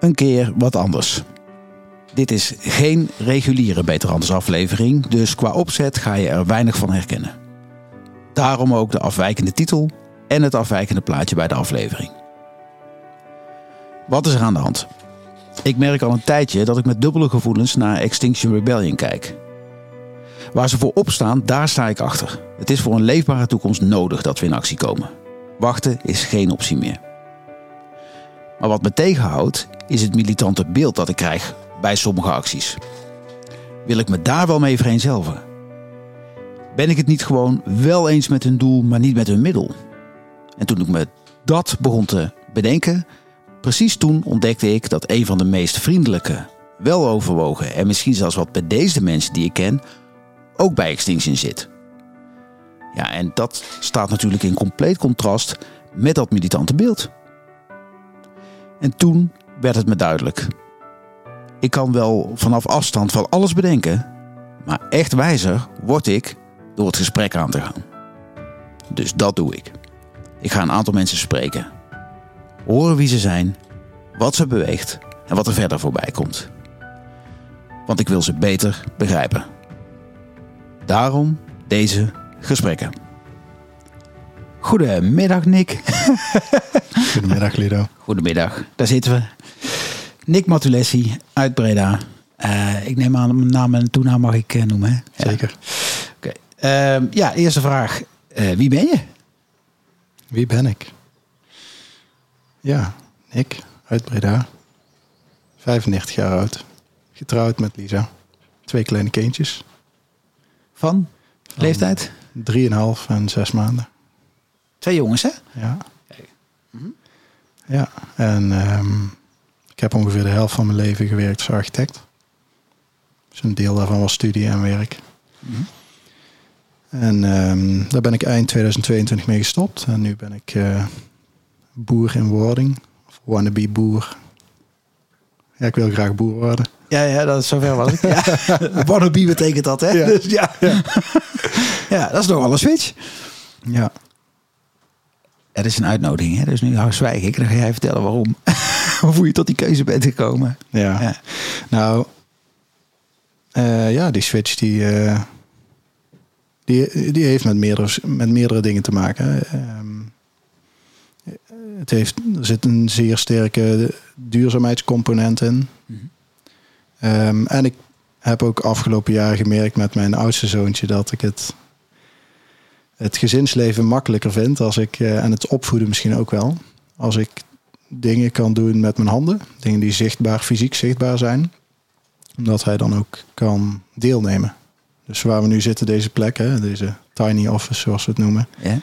een keer wat anders. Dit is geen reguliere Beter Anders aflevering, dus qua opzet ga je er weinig van herkennen. Daarom ook de afwijkende titel en het afwijkende plaatje bij de aflevering. Wat is er aan de hand? Ik merk al een tijdje dat ik met dubbele gevoelens naar Extinction Rebellion kijk. Waar ze voor opstaan, daar sta ik achter. Het is voor een leefbare toekomst nodig dat we in actie komen. Wachten is geen optie meer. Maar wat me tegenhoudt, is het militante beeld dat ik krijg bij sommige acties. Wil ik me daar wel mee vereenzelvigen? Ben ik het niet gewoon wel eens met hun doel, maar niet met hun middel? En toen ik me dat begon te bedenken, precies toen ontdekte ik dat een van de meest vriendelijke, weloverwogen en misschien zelfs wat bedeesde mensen die ik ken, ook bij Extinction zit. Ja, en dat staat natuurlijk in compleet contrast met dat militante beeld. En toen werd het me duidelijk. Ik kan wel vanaf afstand van alles bedenken, maar echt wijzer word ik door het gesprek aan te gaan. Dus dat doe ik. Ik ga een aantal mensen spreken. Horen wie ze zijn, wat ze beweegt en wat er verder voorbij komt. Want ik wil ze beter begrijpen. Daarom deze gesprekken. Goedemiddag, Nick. Goedemiddag, Lido. Goedemiddag, daar zitten we. Nick Matulessi uit Breda. Uh, ik neem aan, mijn naam en toenaam mag ik uh, noemen. Hè? Zeker. Oké. Okay. Uh, ja, eerste vraag. Uh, wie ben je? Wie ben ik? Ja, Nick uit Breda. 95 jaar oud. Getrouwd met Lisa. Twee kleine kindjes. Van? Van Leeftijd? 3,5 en 6 maanden. Twee jongens, hè? Ja. Mm -hmm. Ja, en um, ik heb ongeveer de helft van mijn leven gewerkt als architect. Dus een deel daarvan was studie en werk. Mm -hmm. En um, daar ben ik eind 2022 mee gestopt. En nu ben ik uh, boer in wording. Of wannabe boer. Ja, ik wil graag boer worden. Ja, ja dat is zover was ik. Ja. wannabe betekent dat, hè? Ja. Dus, ja. Ja. ja, dat is nogal een switch. Ja. Er is een uitnodiging, hè? dus nu hou zwijg ik. Dan ga jij vertellen waarom. Hoe je tot die keuze bent gekomen. Ja, ja. nou... Uh, ja, die switch die... Uh, die, die heeft met meerdere, met meerdere dingen te maken. Um, het heeft, er zit een zeer sterke duurzaamheidscomponent in. Mm-hmm. Um, en ik heb ook afgelopen jaar gemerkt met mijn oudste zoontje dat ik het, het gezinsleven makkelijker vind als ik, uh, en het opvoeden misschien ook wel, als ik dingen kan doen met mijn handen, dingen die zichtbaar, fysiek zichtbaar zijn, omdat hij dan ook kan deelnemen. Dus waar we nu zitten, deze plek, hè, deze tiny office zoals we het noemen. Ja.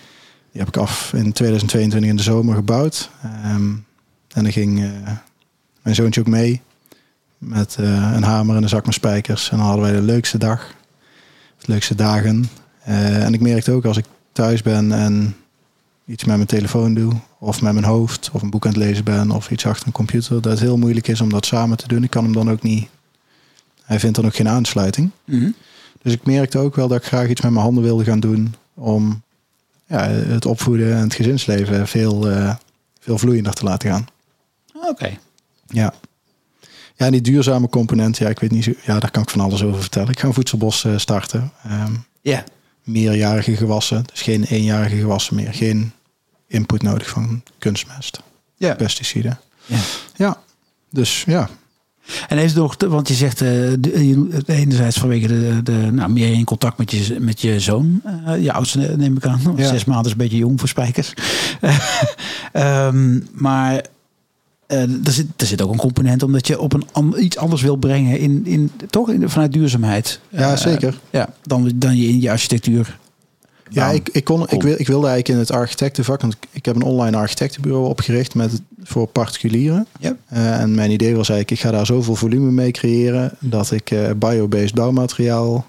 Die heb ik af in 2022 in de zomer gebouwd. Um, en dan ging uh, mijn zoontje ook mee met uh, een hamer en een zak met spijkers. En dan hadden wij de leukste dag, de leukste dagen. Uh, en ik merkte ook als ik thuis ben en iets met mijn telefoon doe, of met mijn hoofd, of een boek aan het lezen ben, of iets achter een computer, dat het heel moeilijk is om dat samen te doen. Ik kan hem dan ook niet. Hij vindt dan ook geen aansluiting. Mm-hmm. Dus ik merkte ook wel dat ik graag iets met mijn handen wilde gaan doen om ja, het opvoeden en het gezinsleven veel, uh, veel vloeiender te laten gaan. Oké. Okay. Ja. Ja, en die duurzame component, ja, ik weet niet zo, ja, daar kan ik van alles over vertellen. Ik ga een voedselbos uh, starten. Um, ja. Meerjarige gewassen, dus geen eenjarige gewassen meer. Geen input nodig van kunstmest, ja. pesticiden. Ja. ja, dus ja, en heeft nog, want je zegt uh, enerzijds vanwege de, de, nou, meer in contact met je, met je zoon, uh, je oudste neem ik aan. Ja. Zes maanden is een beetje jong voor spijkers. um, maar uh, er, zit, er zit ook een component omdat je op een iets anders wil brengen in, in toch in, vanuit duurzaamheid. Ja, zeker. Ja, dan, dan je in je architectuur. Ja, ik, ik, kon, ik, wil, ik wilde eigenlijk in het architectenvak, want ik heb een online architectenbureau opgericht met, voor particulieren. Yep. Uh, en mijn idee was eigenlijk, ik ga daar zoveel volume mee creëren dat ik biobased bouwmateriaal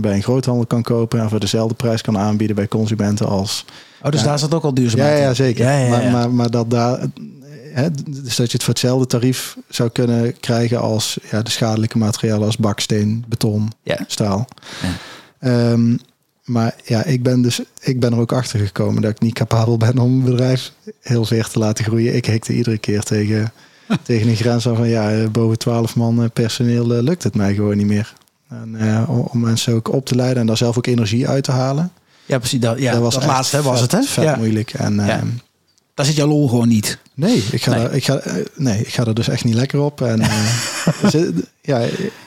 bij een groothandel kan kopen en voor dezelfde prijs kan aanbieden bij consumenten als. Oh, dus daar zat ook al duurzaamheid Ja, ja zeker. Ja, ja, ja. Maar, maar, maar dat daar. Hè, dus dat je het voor hetzelfde tarief zou kunnen krijgen als ja, de schadelijke materialen als baksteen, beton, staal. Um, maar ja, ik ben dus ik ben er ook achter gekomen dat ik niet capabel ben om een bedrijf heel ver te laten groeien. Ik hikte iedere keer tegen tegen een grens van ja, boven 12 man personeel lukt het mij gewoon niet meer. En, om, om, mensen ook op te leiden en daar zelf ook energie uit te halen. Ja, precies. Dat, ja, dat was dat laatste was het, hè? Vet ja. moeilijk. En, ja. Daar zit jouw lol gewoon niet. Nee, ik ga, nee. Er, ik ga, nee, ik ga er dus echt niet lekker op. En, uh, ja,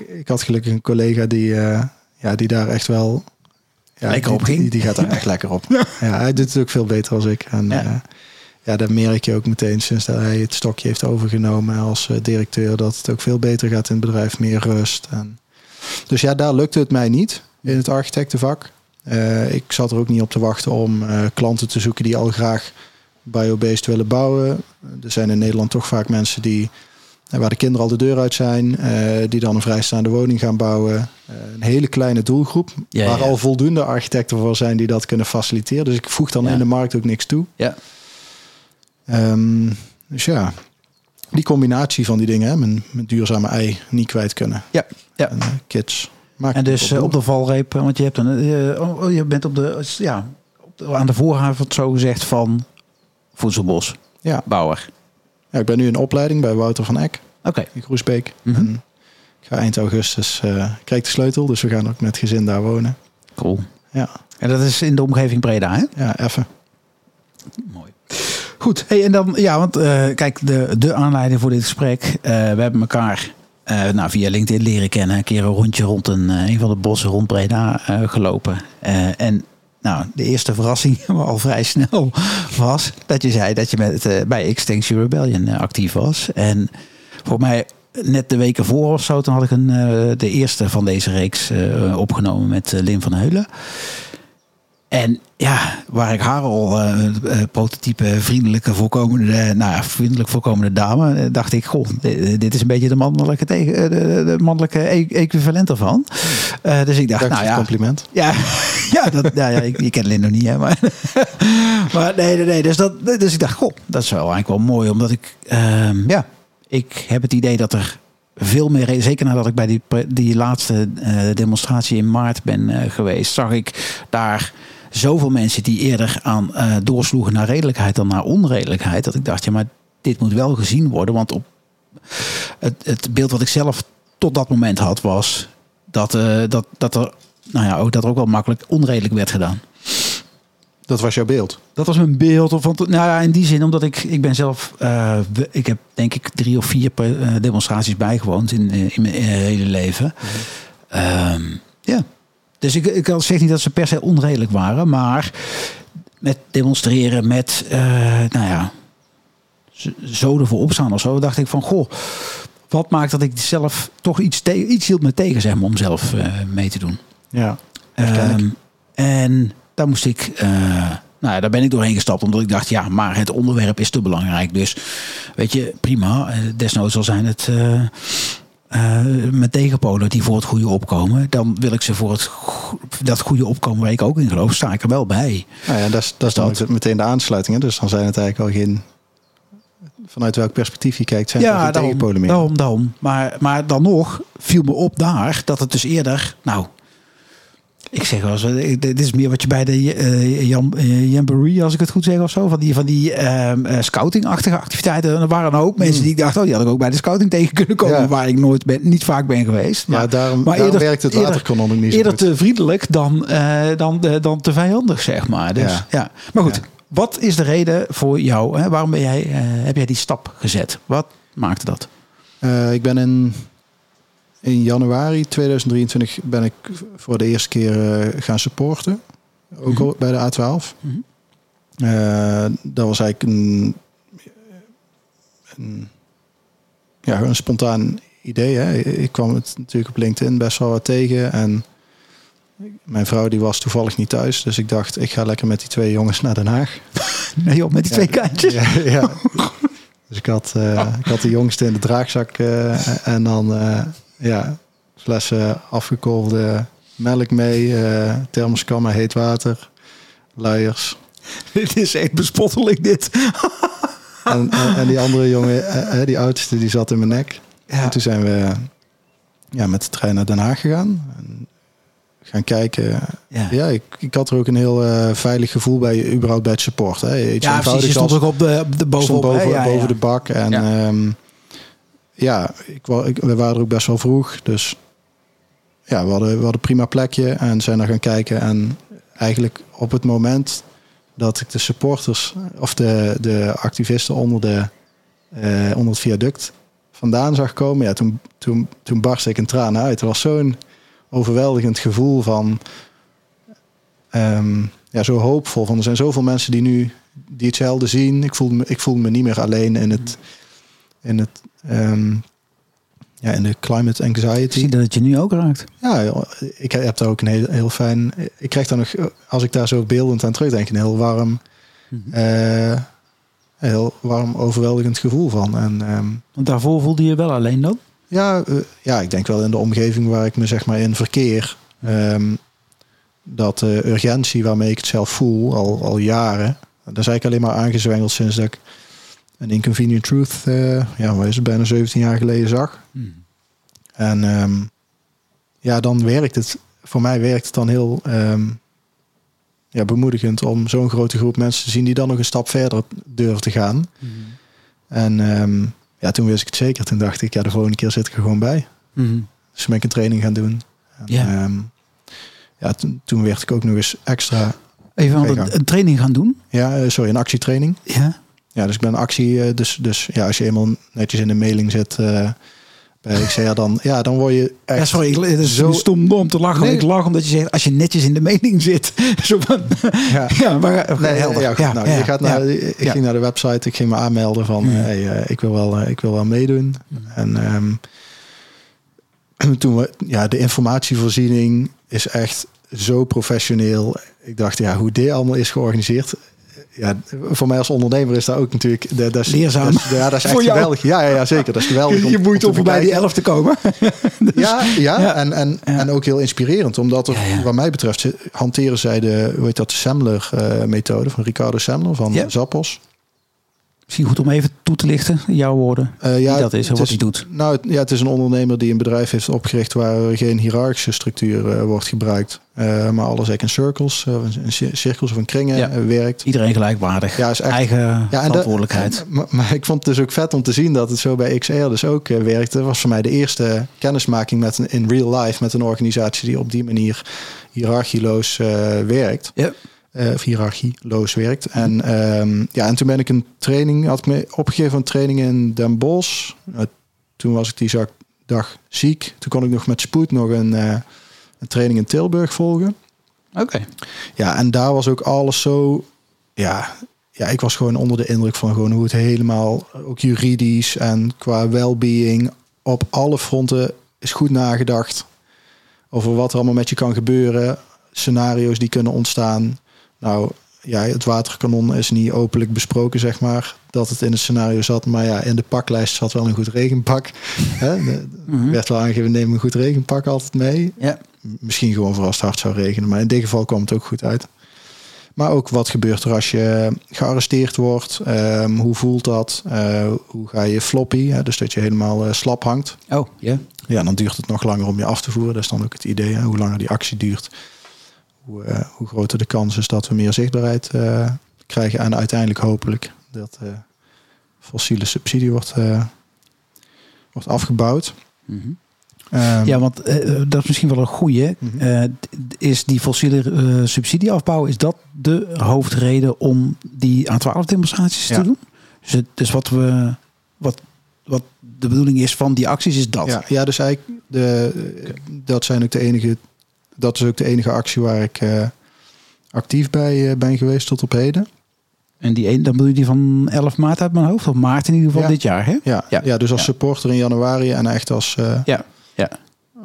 ik had gelukkig een collega die, uh, ja, die daar echt wel... Ja, lekker op ging. Die, die, gaat er echt lekker op. Ja, hij doet het ook veel beter als ik. En ja. Uh, ja, dat merk je ook meteen sinds dat hij het stokje heeft overgenomen als directeur. Dat het ook veel beter gaat in het bedrijf, meer rust. En, dus ja, daar lukte het mij niet in het architectenvak. ik zat er ook niet op te wachten om klanten te zoeken die al graag biobased willen bouwen. Er zijn in Nederland toch vaak mensen die eh, waar de kinderen al de deur uit zijn, uh, die dan een vrijstaande woning gaan bouwen. Uh, een hele kleine doelgroep, ja, waar ja. al voldoende architecten voor zijn die dat kunnen faciliteren. Dus ik voeg dan ja. in de markt ook niks toe. Ja. Um, dus ja, die combinatie van die dingen, hè, mijn, mijn duurzame ei niet kwijt kunnen. Ja, ja. En, kids. Maak en dus op, op, de valreep, want je, hebt een, oh, je bent op de, ja, op aan de voorhaven zo gezegd van voedselbos. Ja. Bouwer. Ja, ik ben nu in opleiding bij Wouter van Eck. Oké. In Groesbeek. Mm -hmm. en ik ga eind augustus, uh, krijg de sleutel. Dus we gaan ook met gezin daar wonen. Cool. Ja. En dat is in de omgeving Breda, hè? Ja, even. Mooi. Goed, hey, en dan, ja, want uh, kijk, de, de aanleiding voor dit gesprek. Uh, we hebben elkaar uh, nou, via LinkedIn leren kennen. Een keer een rondje rond een, een van de bossen rond Breda gelopen. en nou, de eerste verrassing al vrij snel was dat je zei dat je met, uh, bij Extinction Rebellion uh, actief was. En voor mij net de weken voor of zo, toen had ik een, uh, de eerste van deze reeks opgenomen met Lim van Heulen. En ja, waar ik haar al uh, prototype vriendelijke voorkomende, nou ja, vriendelijk voorkomende dame, dacht ik, goh, dit, dit is een beetje de mannelijke, tegen, de, de mannelijke e equivalent ervan. Uh, dus ik dacht, Dank nou ja. compliment. Ja, ja, dat, ja, ja ik, je kent Lin nog niet, hè, maar, maar nee, nee, nee. Dus, dat, dus ik dacht, goh, dat is wel eigenlijk wel mooi, omdat ik, uh, ja, ik heb het idee dat er veel meer, zeker nadat ik bij die, die laatste demonstratie in maart ben geweest, zag ik daar zoveel mensen die eerder aan uh, doorsloegen naar redelijkheid dan naar onredelijkheid. Dat ik dacht, ja, maar dit moet wel gezien worden. Want op het, het beeld wat ik zelf tot dat moment had, was dat, uh, dat, dat, er, nou ja, ook, dat er ook wel makkelijk onredelijk werd gedaan. Dat was jouw beeld? Dat was mijn beeld. Of, want, nou ja, in die zin, omdat ik, ik ben zelf, uh, ik heb denk ik drie of vier demonstraties bijgewoond in, in mijn hele leven. -hmm. um, ja, dus ik, ik zeg niet dat ze per se onredelijk waren, maar met demonstreren, met, uh, nou ja, zo ervoor opstaan of zo, dacht ik van, goh, wat maakt dat ik zelf toch iets, iets hield me tegen, zeg maar, om zelf uh, mee te doen. Ja, um, en daar moest ik, uh, nou ja, daar ben ik doorheen gestapt, omdat ik dacht, ja, maar het onderwerp is te belangrijk. Dus, weet je, prima, desnoods zal zijn het uh, met tegenpolen die voor het goede opkomen, dan wil ik ze voor het dat goede opkomen waar ik ook in geloof, sta ik er wel bij. Nou ja, dat is, dat is dan dat. meteen de aansluitingen. Dus dan zijn het eigenlijk al geen. Vanuit welk perspectief je kijkt, zijn ja, er geen tegenpolen meer. Daarom, daarom. Maar, maar dan nog viel me op daar dat het dus eerder. Nou, ik zeg wel eens, dit is meer wat je bij de uh, Jan, uh, Jamboree, als ik het goed zeg of zo, van die, van die uh, scouting-achtige activiteiten. En er waren ook mensen die ik dacht, oh, die had ik ook bij de scouting tegen kunnen komen, ja. waar ik nooit ben, niet vaak ben geweest. Maar, ja, daarom, maar daarom eerder, werkt het waterkanon niet zo Eerder te vriendelijk dan, dan, dan te vijandig, zeg maar. Dus, ja. ja. Maar goed, wat is de reden voor jou? Hè? Waarom ben jij, heb jij die stap gezet? Wat maakte dat? ik ben in in januari 2023 ben ik voor de eerste keer uh, gaan supporten. Ook mm -hmm. bij de A12. Mm -hmm. uh, dat was eigenlijk een, een, ja, een spontaan idee. Hè. Ik kwam het natuurlijk op LinkedIn best wel wat tegen. En mijn vrouw die was toevallig niet thuis. Dus ik dacht, ik ga lekker met die twee jongens naar Den Haag. Nee joh, met die twee kaartjes. Ja, ja. Dus ik had, uh, ik had de jongste in de draagzak. en dan ja, flessen afgekoelde melk mee, uh, thermoskammen, heet water, luiers. dit is echt bespottelijk dit. en, en, en, die andere jongen, uh, die oudste, die zat in mijn nek. Ja. En toen zijn we ja, met de trein naar Den Haag gegaan. En gaan kijken. Ja, ja ik, ik had er ook een heel uh, veilig gevoel bij, überhaupt bij het support. Hè. Iets ja, precies. Je stond ook op de, op de bovenop, boven, ja, boven de bak. En... Um, ja, ik, ik, we waren er ook best wel vroeg. Dus ja, we hadden, we hadden een prima plekje en zijn er gaan kijken. En eigenlijk op het moment dat ik de supporters of de, de activisten onder, de, eh, onder het viaduct vandaan zag komen, ja, toen, toen, toen barstte ik een traan uit. Het was zo'n overweldigend gevoel van ehm, ja, zo hoopvol. Van er zijn zoveel mensen die nu die hetzelfde zien. Ik voel me, ik voel me niet meer alleen in het, in het ehm, ja, in de climate Ik anxiety. zie dat het je nu ook raakt. Ja, ik heb daar ook een heel, heel fijn. Ik krijg daar nog, als ik daar zo beeldend aan terugdenk, een heel warm, eh, heel warm, overweldigend gevoel van. En ehm, Want daarvoor voelde je je wel alleen dan? ja, eh, ja, ik denk wel in de omgeving waar ik me zeg maar in verkeer. ehm, dat de urgentie waarmee ik het zelf voel, al, al jaren, daar is eigenlijk alleen maar aangezwengeld sinds dat ik een Inconvenient Truth, eh, ja, wat is het, bijna 17 jaar geleden zag. En ehm, ja, dan werkt het, voor mij werkt het dan heel ehm, ja, bemoedigend om zo'n grote groep mensen te zien die dan nog een stap verder durven te gaan. En ehm, ja, toen wist ik het zeker. Toen dacht ik, ja, de volgende keer zit ik er gewoon bij. Mhm. Dus toen ben ik een training gaan doen. En, Ja. ja, toen, toen werd ik ook nog eens extra, Even een, een training gaan doen. ja, eh, sorry, een actietraining. Ja. Ja, dus ik ben actie, eh, dus, dus ja, als je eenmaal netjes in de mailing zit eh, bij XCR, dan, ja, dan word je echt... Ja, sorry, ik, het is zo- stom om te lachen. Nee. Ik lach omdat je zegt, als je netjes in de mening zit. Zo van, Ja. ja, maar Nee, helder. ja, goed, nou, je gaat naar. Ik ging naar de website, ik ging me aanmelden van, hey, eh, ik, wil wel, eh, ik wil wel meedoen. En ehm, toen we, ja, de informatievoorziening is echt zo professioneel. Ik dacht, ja, hoe dit allemaal is georganiseerd. Ja, voor mij als ondernemer is dat ook natuurlijk... Dat, dat is, Leerzaam. Dat ja, dat is echt geweldig. Ja, ja, ja, zeker. Dat is geweldig. Je, je boeit te om voorbij die elf te komen. Ja, ja, Ja. En, en, Ja. en ook heel inspirerend. Omdat er, wat mij betreft, hanteren zij de, hoe heet dat, de Semler-methode van Ricardo Semler van Ja. Zappos. Misschien goed om even toe te lichten, jouw woorden. Eh, ja, Wie dat is en wat hij doet. Nou, ja, het is een ondernemer die een bedrijf heeft opgericht waar geen hiërarchische structuur eh, wordt gebruikt. Eh, maar alles eigenlijk in cirkels, in cir- cirkels of in kringen Ja. werkt. Iedereen gelijkwaardig. Ja, is echt- Eigen Ja, dat- verantwoordelijkheid. maar, maar ik vond het dus ook vet om te zien dat het zo bij XR dus ook werkte. Dat was voor mij de eerste kennismaking met een, in real life met een organisatie die op die manier hiërarchieloos werkt. ja. Eh, of hiërarchieloos werkt. En, ehm, ja, en toen ben ik een training, had ik me opgegeven een training in Den Bosch. Eh, toen was ik die zak- dag ziek. Toen kon ik nog met spoed nog een, eh, een training in Tilburg volgen. Oké. Ja, en daar was ook alles zo. Ja, ja, ik was gewoon onder de indruk van gewoon hoe het helemaal, ook juridisch en qua well-being, op alle fronten is goed nagedacht over wat er allemaal met je kan gebeuren, scenario's die kunnen ontstaan. Nou, ja, het waterkanon is niet openlijk besproken, zeg maar, dat het in het scenario zat. Maar ja, in de paklijst zat wel een goed regenpak. Hè? Er Mhm. werd wel aangegeven, neem een goed regenpak altijd mee. Ja. Misschien gewoon voor als het hard zou regenen. Maar in dit geval kwam het ook goed uit. Maar ook wat gebeurt er als je gearresteerd wordt? Ehm, hoe voelt dat? Eh, hoe ga je floppy? Hè? Dus dat je helemaal eh, slap hangt. Oh, ja. Ja, dan duurt het nog langer om je af te voeren. Dat is dan ook het idee. Hè? Hoe langer die actie duurt, hoe, eh, hoe groter de kans is dat we meer zichtbaarheid eh, krijgen. En uiteindelijk hopelijk dat eh, fossiele subsidie wordt, eh, wordt afgebouwd. Mhm. Ehm, Ja, want dat is misschien wel een goeie. Eh, d- is die fossiele eh, subsidieafbouw, is dat de hoofdreden om die A12-demonstraties Ja. te doen? Dus, het, dus wat, we, wat, wat de bedoeling is van die acties, is dat? Ja, ja, dus eigenlijk de, dat zijn ook de enige. Dat is ook de enige actie waar ik eh, actief bij eh, ben geweest tot op heden. En die een, dan bedoel je die van 11 maart uit mijn hoofd, of maart in ieder geval Ja. dit jaar, hè? Ja, Ja. ja. dus als Ja. supporter in januari en echt als, eh, Ja, ja.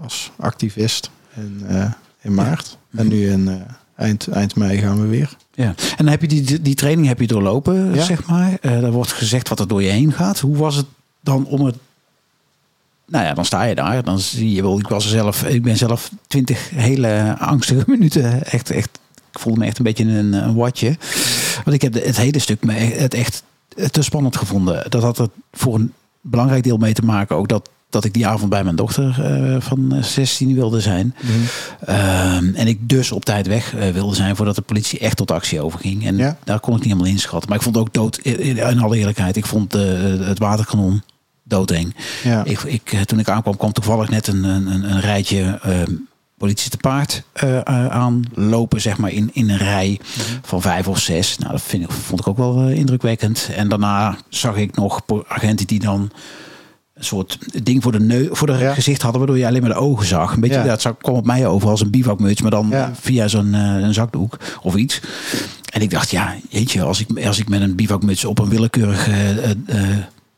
als activist in, in maart. En nu in eind, eind mei gaan we weer. Ja, en dan heb je die, die training heb je doorlopen, zeg maar. Er wordt gezegd wat er door je heen gaat. Hoe was het dan om het... Nou ja, dan sta je daar. Dan zie je wel, ik was zelf, ik ben zelf twintig hele angstige minuten. Echt, echt, ik voelde me echt een beetje een, een watje. Want ik heb het hele stuk me e- het echt te spannend gevonden. Dat had er voor een belangrijk deel mee te maken. Ook dat, dat ik die avond bij mijn dochter eh, van 16 wilde zijn. Ehm, en ik dus op tijd weg eh, wilde zijn voordat de politie echt tot actie overging. En Ja. daar kon ik niet helemaal inschatten. Maar ik vond ook dood, in, in alle eerlijkheid, ik vond eh, het waterkanon doodeng. Ja. Ik, ik, eh, toen ik aankwam, kwam toevallig net een, een, een- rijtje ehm, politie te paard eh, aanlopen, zeg maar, in, in een rij van vijf of zes. Nou, dat vind ik, vond ik ook wel indrukwekkend. En daarna zag ik nog agenten die dan een soort ding voor de, neu voor de Ja. gezicht hadden, waardoor je alleen maar de ogen zag. Een beetje, Ja. dat zag- kwam op mij over als een bivakmuts, maar dan Ja. via zo'n zakdoek of iets. En ik dacht, ja, jeetje, als ik, als ik met een bivakmuts op een willekeurig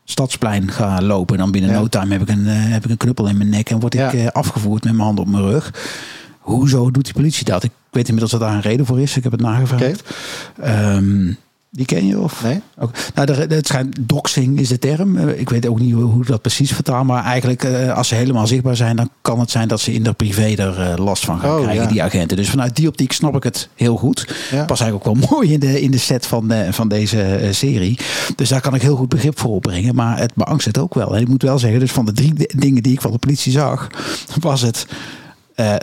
stadsplein ga lopen, dan binnen Ja. no time heb ik, een, eh, heb ik een knuppel in mijn nek en word ik Ja. eh, afgevoerd met mijn hand op mijn rug. Hoezo doet die politie dat? Ik weet inmiddels dat daar een reden voor is. Ik heb het nagevraagd. Ehm, die ken je? Of? Nee? Ook, nou, de, het schijnt, doxing is de term. Eh, Ik weet ook niet hoe, hoe dat precies vertaalt. Maar eigenlijk, eh, als ze helemaal zichtbaar zijn, dan kan het zijn dat ze in de privé er eh, last van gaan Oh, krijgen, ja. die agenten. Dus vanuit die optiek snap ik het heel goed. Ja. Pas eigenlijk ook wel mooi in de, in de set van, de, van deze serie. Dus daar kan ik heel goed begrip voor opbrengen. Maar het beangst het ook wel. En ik moet wel zeggen, dus van de drie di- dingen die ik van de politie zag, was het.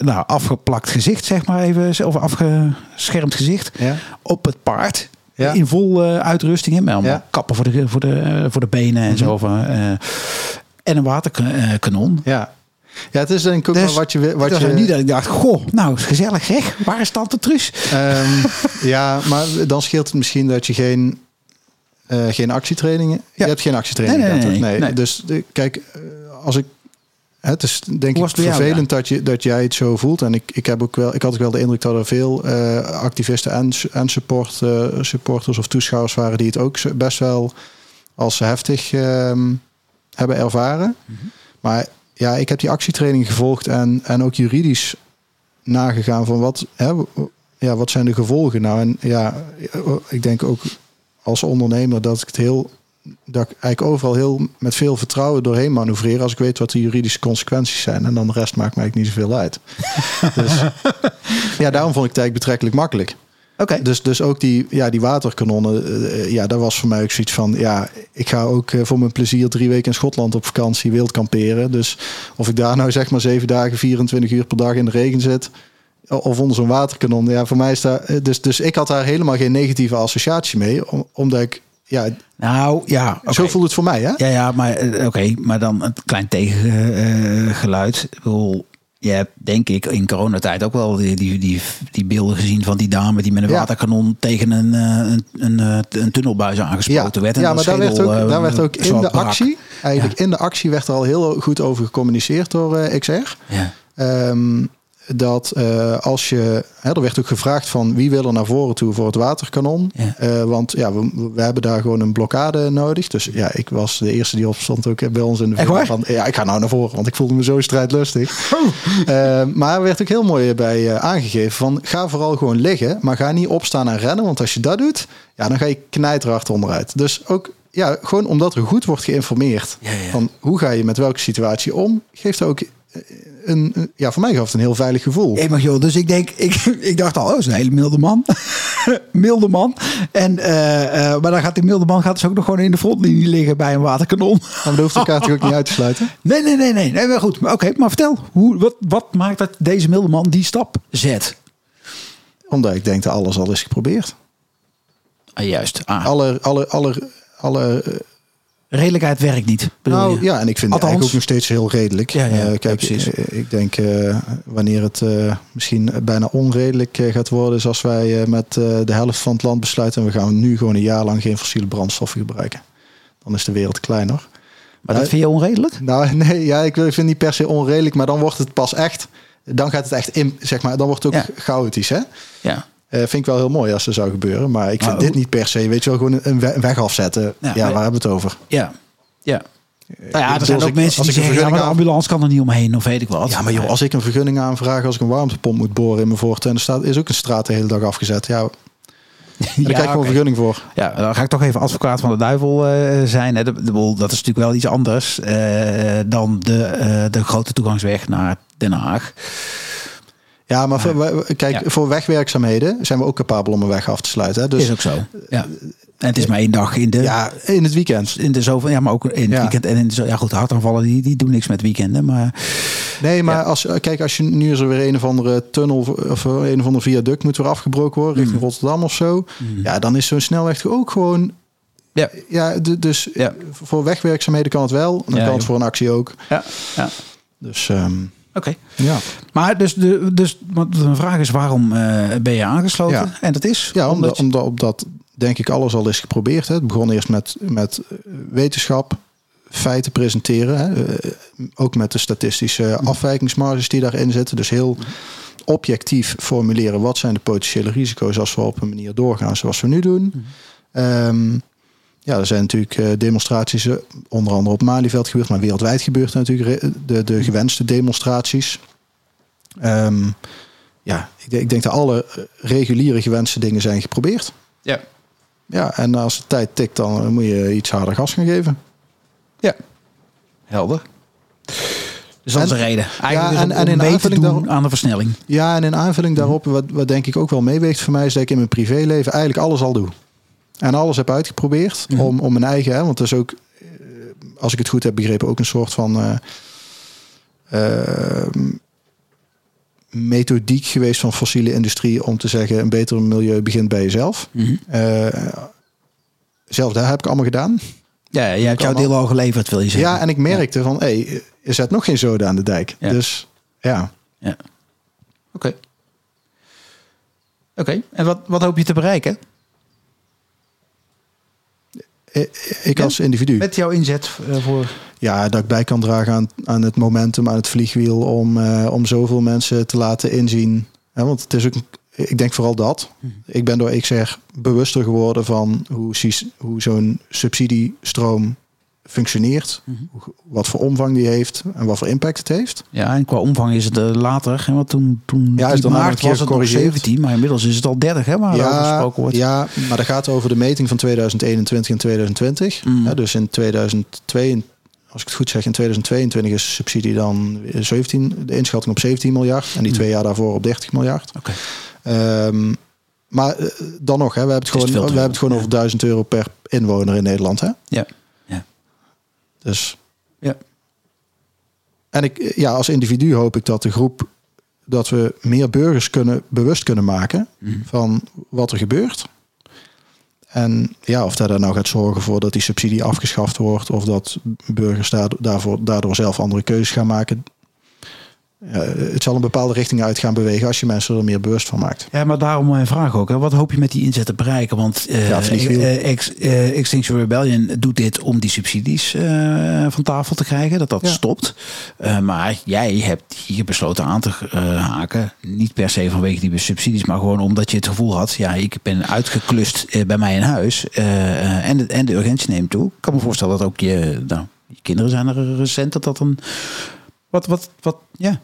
nou, afgeplakt gezicht, zeg maar even. Of afgeschermd gezicht. Ja. Op het paard. Ja. In vol eh, uitrusting. Hè, met allemaal Ja. Mhm. kappen voor de, voor de, eh, voor de benen en zo. Van, eh, en een waterkanon. Ja. Ja, het is denk ik ook Dus wat je... Wat je niet dat ik dacht, goh, nou is gezellig zeg. Waar is Tante Truus? Ehm, ja, maar dan scheelt het misschien dat je geen, eh, geen actietrainingen... Ja. Je hebt geen actietraining Nee, nee, nee. Dus kijk, als ik... Het is denk ik vervelend dat, je, dat jij het zo voelt. En ik, ik, heb ook wel, ik had ook wel de indruk dat er veel eh, activisten en, en support, eh, supporters of toeschouwers waren... die het ook best wel als heftig ehm, hebben ervaren. Mhm. Maar ja, ik heb die actietraining gevolgd en, en ook juridisch nagegaan van wat, hè, ja, wat zijn de gevolgen nou? En ja, ik denk ook als ondernemer dat ik het heel, dat ik eigenlijk overal heel met veel vertrouwen doorheen manoeuvreer als ik weet wat de juridische consequenties zijn. En dan de rest maakt mij eigenlijk niet zoveel uit. dus ja, daarom vond ik het eigenlijk betrekkelijk makkelijk. Oké. Dus, dus ook die, ja, die waterkanonnen, eh, ja, dat was voor mij ook zoiets van, ja, ik ga ook eh, voor mijn plezier drie weken in Schotland op vakantie wild kamperen. Dus of ik daar nou zeg maar zeven dagen, 24 uur per dag in de regen zit, of onder zo'n waterkanon, ja, voor mij is eh, dus, dus ik had daar helemaal geen negatieve associatie mee, om- omdat ik, ja, Nou ja, zo voelt het voor mij, hè? Ja, ja, maar eh, oké, maar dan een klein tegengeluid. ik bedoel, je hebt denk ik in coronatijd ook wel die, die, die, die beelden gezien van die dame die met een Ja. waterkanon tegen een, eh, een, een, eh, een tunnelbuis aangespoten werd. en ja maar daar werd, ook, daar werd ook in de brak. actie, eigenlijk in de actie werd er al heel goed over gecommuniceerd door eh, XR. Ja. Ehm, dat eh, als je, hè, er werd ook gevraagd van wie wil er naar voren toe voor het waterkanon. Ja. Eh, want ja, we, we hebben daar gewoon een blokkade nodig. Dus ja, ik was de eerste die opstond ook bij ons in de van ja, ik ga nou naar voren, want ik voelde me zo strijdlustig. Eh, maar er werd ook heel mooi bij aangegeven van ga vooral gewoon liggen, maar ga niet opstaan en rennen, want als je dat doet, ja, dan ga je knijterhard onderuit. Dus ook ja, gewoon omdat er goed wordt geïnformeerd Ja, ja. van hoe ga je met welke situatie om, geeft ook een, een- ja, voor mij gaf het een heel veilig gevoel. Hey, maar joh, dus ik denk, ik, ik dacht al, oh, is een hele milde man. milde man. En, eh, eh, maar dan gaat die milde man gaat dus ook nog gewoon in de frontlinie liggen bij een waterkanon. Maar dat hoeft elkaar natuurlijk ook niet uit te sluiten. Nee, nee, nee, nee. nee maar goed. Maar Oké, maar vertel. Hoe, wat, wat maakt dat deze milde man die stap zet? Omdat ik denk dat alles al is geprobeerd. Ah, juist. Ah, Alle, alle, alle, alle eh, redelijkheid werkt niet. nou je? ja, en ik vind het eigenlijk ook nog steeds heel redelijk. Ja, ja, Eh, kijk, precies. eh, ik denk eh, wanneer het misschien bijna onredelijk gaat worden, is als wij met de helft van het land besluiten en we gaan nu gewoon een jaar lang geen fossiele brandstoffen gebruiken. Dan is de wereld kleiner. Maar dat vind je onredelijk? Nou, nee, ja, ik wil- ik vind het niet per se onredelijk, maar dan wordt het pas echt. Dan gaat het echt in, zeg maar, dan wordt het ook chaotisch, hè? Ja. Eh, vind ik wel heel mooi als dat zou gebeuren. Maar ik vind Maar dit niet per se. Weet je wel, gewoon een we- weg afzetten. Ja, waar hebben we het over? Ja. Ja. Nou ja, er zijn ook ik- mensen die zeggen, ja, maar de vergunning aan- ambulance kan er niet omheen of weet ik wat. Ja, maar joh, als ik een vergunning aanvraag als ik een warmtepomp moet boren in mijn voortuin, dan staat, is ook een straat de hele dag afgezet. Ja, daar krijg ik gewoon oké. een vergunning voor. Ja, dan ga ik toch even advocaat van de duivel eh, zijn. Hè. De, de, dat is natuurlijk wel iets anders eh, dan de, eh, de grote toegangsweg naar Den Haag. Ja, maar voor, kijk, Ja. voor wegwerkzaamheden zijn we ook capabel om een weg af te sluiten. Hè? Dus is ook zo. Ja. En het is maar één dag in de, ja, in het weekend. in de zoveel. Ja, maar ook in het Ja. weekend. En in de, ja, goed, hartaanvallen die, die doen niks met weekenden. Maar Nee, maar als, kijk, als je nu is er weer een of andere tunnel of een of ander viaduct moet weer afgebroken worden Mm. richting Rotterdam of zo. Ja, dan is zo'n snelweg ook gewoon Ja. Ja, dus Ja. voor wegwerkzaamheden kan het wel. Dan Ja, kan het joh. voor een actie ook. Ja. ja. Dus ehm, Oké. ja. Maar dus, de, dus want de vraag is waarom eh, ben je aangesloten? Ja. En dat is Ja, omdat, omdat je- omdat, omdat denk ik alles al is geprobeerd. Hè. Het begon eerst met, met eh, wetenschap, feiten presenteren. Hè. Eh, Ook met de statistische afwijkingsmarges die daarin zitten. Dus heel objectief formuleren wat zijn de potentiële risico's als we op een manier doorgaan zoals we nu doen. Ehm, ja, er zijn natuurlijk eh, demonstraties, eh, onder andere op Malieveld gebeurd, maar wereldwijd gebeurt natuurlijk re- de, de gewenste demonstraties. Ehm, ja, ik, denk- ik denk dat alle eh, reguliere gewenste dingen zijn geprobeerd. Ja. Ja, en als de tijd tikt, dan eh, moet je iets harder gas gaan geven. Ja. Helder. Dus dat is En- de reden. Eigenlijk Ja, en- en om in mee te aanvulling doen daarop- aan de versnelling. Ja, en in aanvulling daarop, wat, wat denk ik ook wel meeweegt voor mij, is dat ik in mijn privéleven eigenlijk alles al doe. En alles heb uitgeprobeerd Mhm. om, om mijn eigen, hè, want dat is ook, eh, als ik het goed heb begrepen, ook een soort van eh, ehm, methodiek geweest van fossiele industrie om te zeggen, een beter milieu begint bij jezelf. Eh, zelf daar heb ik allemaal gedaan. Ja, jij hebt jouw deel al geleverd, wil je zeggen. Ja, en ik merkte van, hé, hey, er zet nog geen zoden aan de dijk. Ja. Dus ja. Oké. Oké, en wat, wat hoop je te bereiken Eh, Ik Ja? als individu. met jouw inzet eh, voor... Ja, dat ik bij kan dragen aan, aan het momentum, aan het vliegwiel, om, eh, om zoveel mensen te laten inzien. Want het is ook, ik denk vooral dat. Mhm. Ik ben door XR bewuster geworden van hoe, hoe zo'n subsidiestroom functioneert, Mhm. wat voor omvang die heeft en wat voor impact het heeft. Ja, en qua omvang is het eh, later. hè, Want toen, toen Ja, is nog maart was het nog gecorrigeerd. 17, maar inmiddels is het al 30, hè, waar over gesproken wordt. ja, maar dat gaat over de meting van 2021 en 2020. Mm. Ja, dus in 2002, als ik het goed zeg, in 2022 is subsidie dan 17, de inschatting op 17 miljard. En die Mm. twee jaar daarvoor op 30 miljard. Oké. Ehm, maar eh, dan nog, hè, we hebben het gewoon, we hebben het gewoon ja. over 1000 euro per inwoner in Nederland. Hè? Ja. Dus. Ja. En ik, ja, als individu hoop ik dat de groep, dat we meer burgers kunnen, bewust kunnen maken Mhm. van wat er gebeurt. En ja, of dat er nou gaat zorgen voor dat die subsidie afgeschaft wordt, of dat burgers daardoor, daarvoor, daardoor zelf andere keuzes gaan maken. Ja, het zal een bepaalde richting uit gaan bewegen als je mensen er meer bewust van maakt. Ja, maar daarom mijn vraag ook. Hè. Wat hoop je met die inzet te bereiken? Want eh, Ja, eh, Ex- eh, Extinction Rebellion doet dit om die subsidies van tafel te krijgen. Dat dat Ja. stopt. Maar jij hebt hier besloten aan te haken. Niet per se vanwege die subsidies. Maar gewoon omdat je het gevoel had. Ja, ik ben uitgeklust bij mij in huis. en, de, en de urgentie neemt toe. Ik kan me voorstellen dat ook je, nou, je kinderen zijn er recent. Dat dat een... Wat, wat, wat, ja.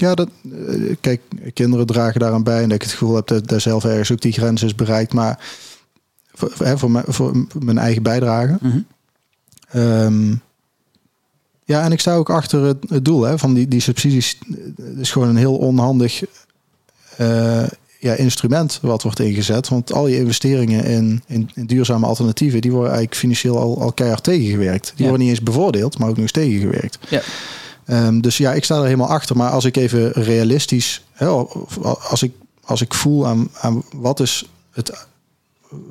Ja, dat, eh, kijk, kinderen dragen daaraan bij en dat ik het gevoel heb dat daar zelf ergens ook die grens is bereikt. Maar voor, voor, mijn, voor mijn eigen bijdrage. Mhm. Ehm, ja, en ik sta ook achter het, het doel hè, van die, die subsidies. Het is gewoon een heel onhandig eh, ja, instrument wat wordt ingezet. Want al je investeringen in, in, in duurzame alternatieven, die worden eigenlijk financieel al, al keihard tegengewerkt. Die Ja. worden niet eens bevoordeeld, maar ook nog eens tegengewerkt. Ja. Ehm, dus ja, ik sta er helemaal achter. Maar als ik even realistisch, hè, als ik, als ik voel aan, aan wat is het,